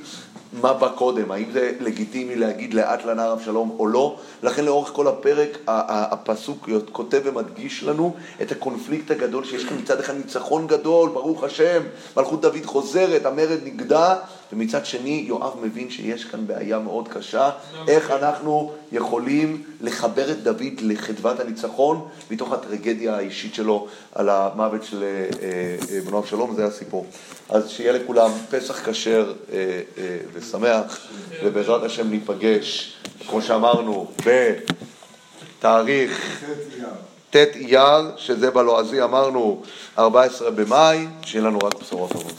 מה בא קודם, האם זה לגיטימי להגיד לאט לנער אבשלום או לא, לכן לאורך כל הפרק הפסוק כותב ומדגיש לנו את הקונפליקט הגדול שיש כאן. מצד אחד ניצחון גדול, ברוך השם, מלכות דוד חוזרת, המרד נגדע, ומצד שני יואב מבין שיש כאן בעיה מאוד קשה, איך אנחנו יכולים לחבר את דוד לחדוות הניצחון מתוך הטרגדיה האישית שלו על המוות של אה, אה, בנו אבשלום, זה הסיפור. אז שיהיה לכולם פסח כשר אה, ושמח, ובעזרת השם ניפגש, כמו שאמרנו, בתאריך ט' אייר, שזה בלועזי אמרנו 14 במאי, שיהיה לנו רק בשורות טובות.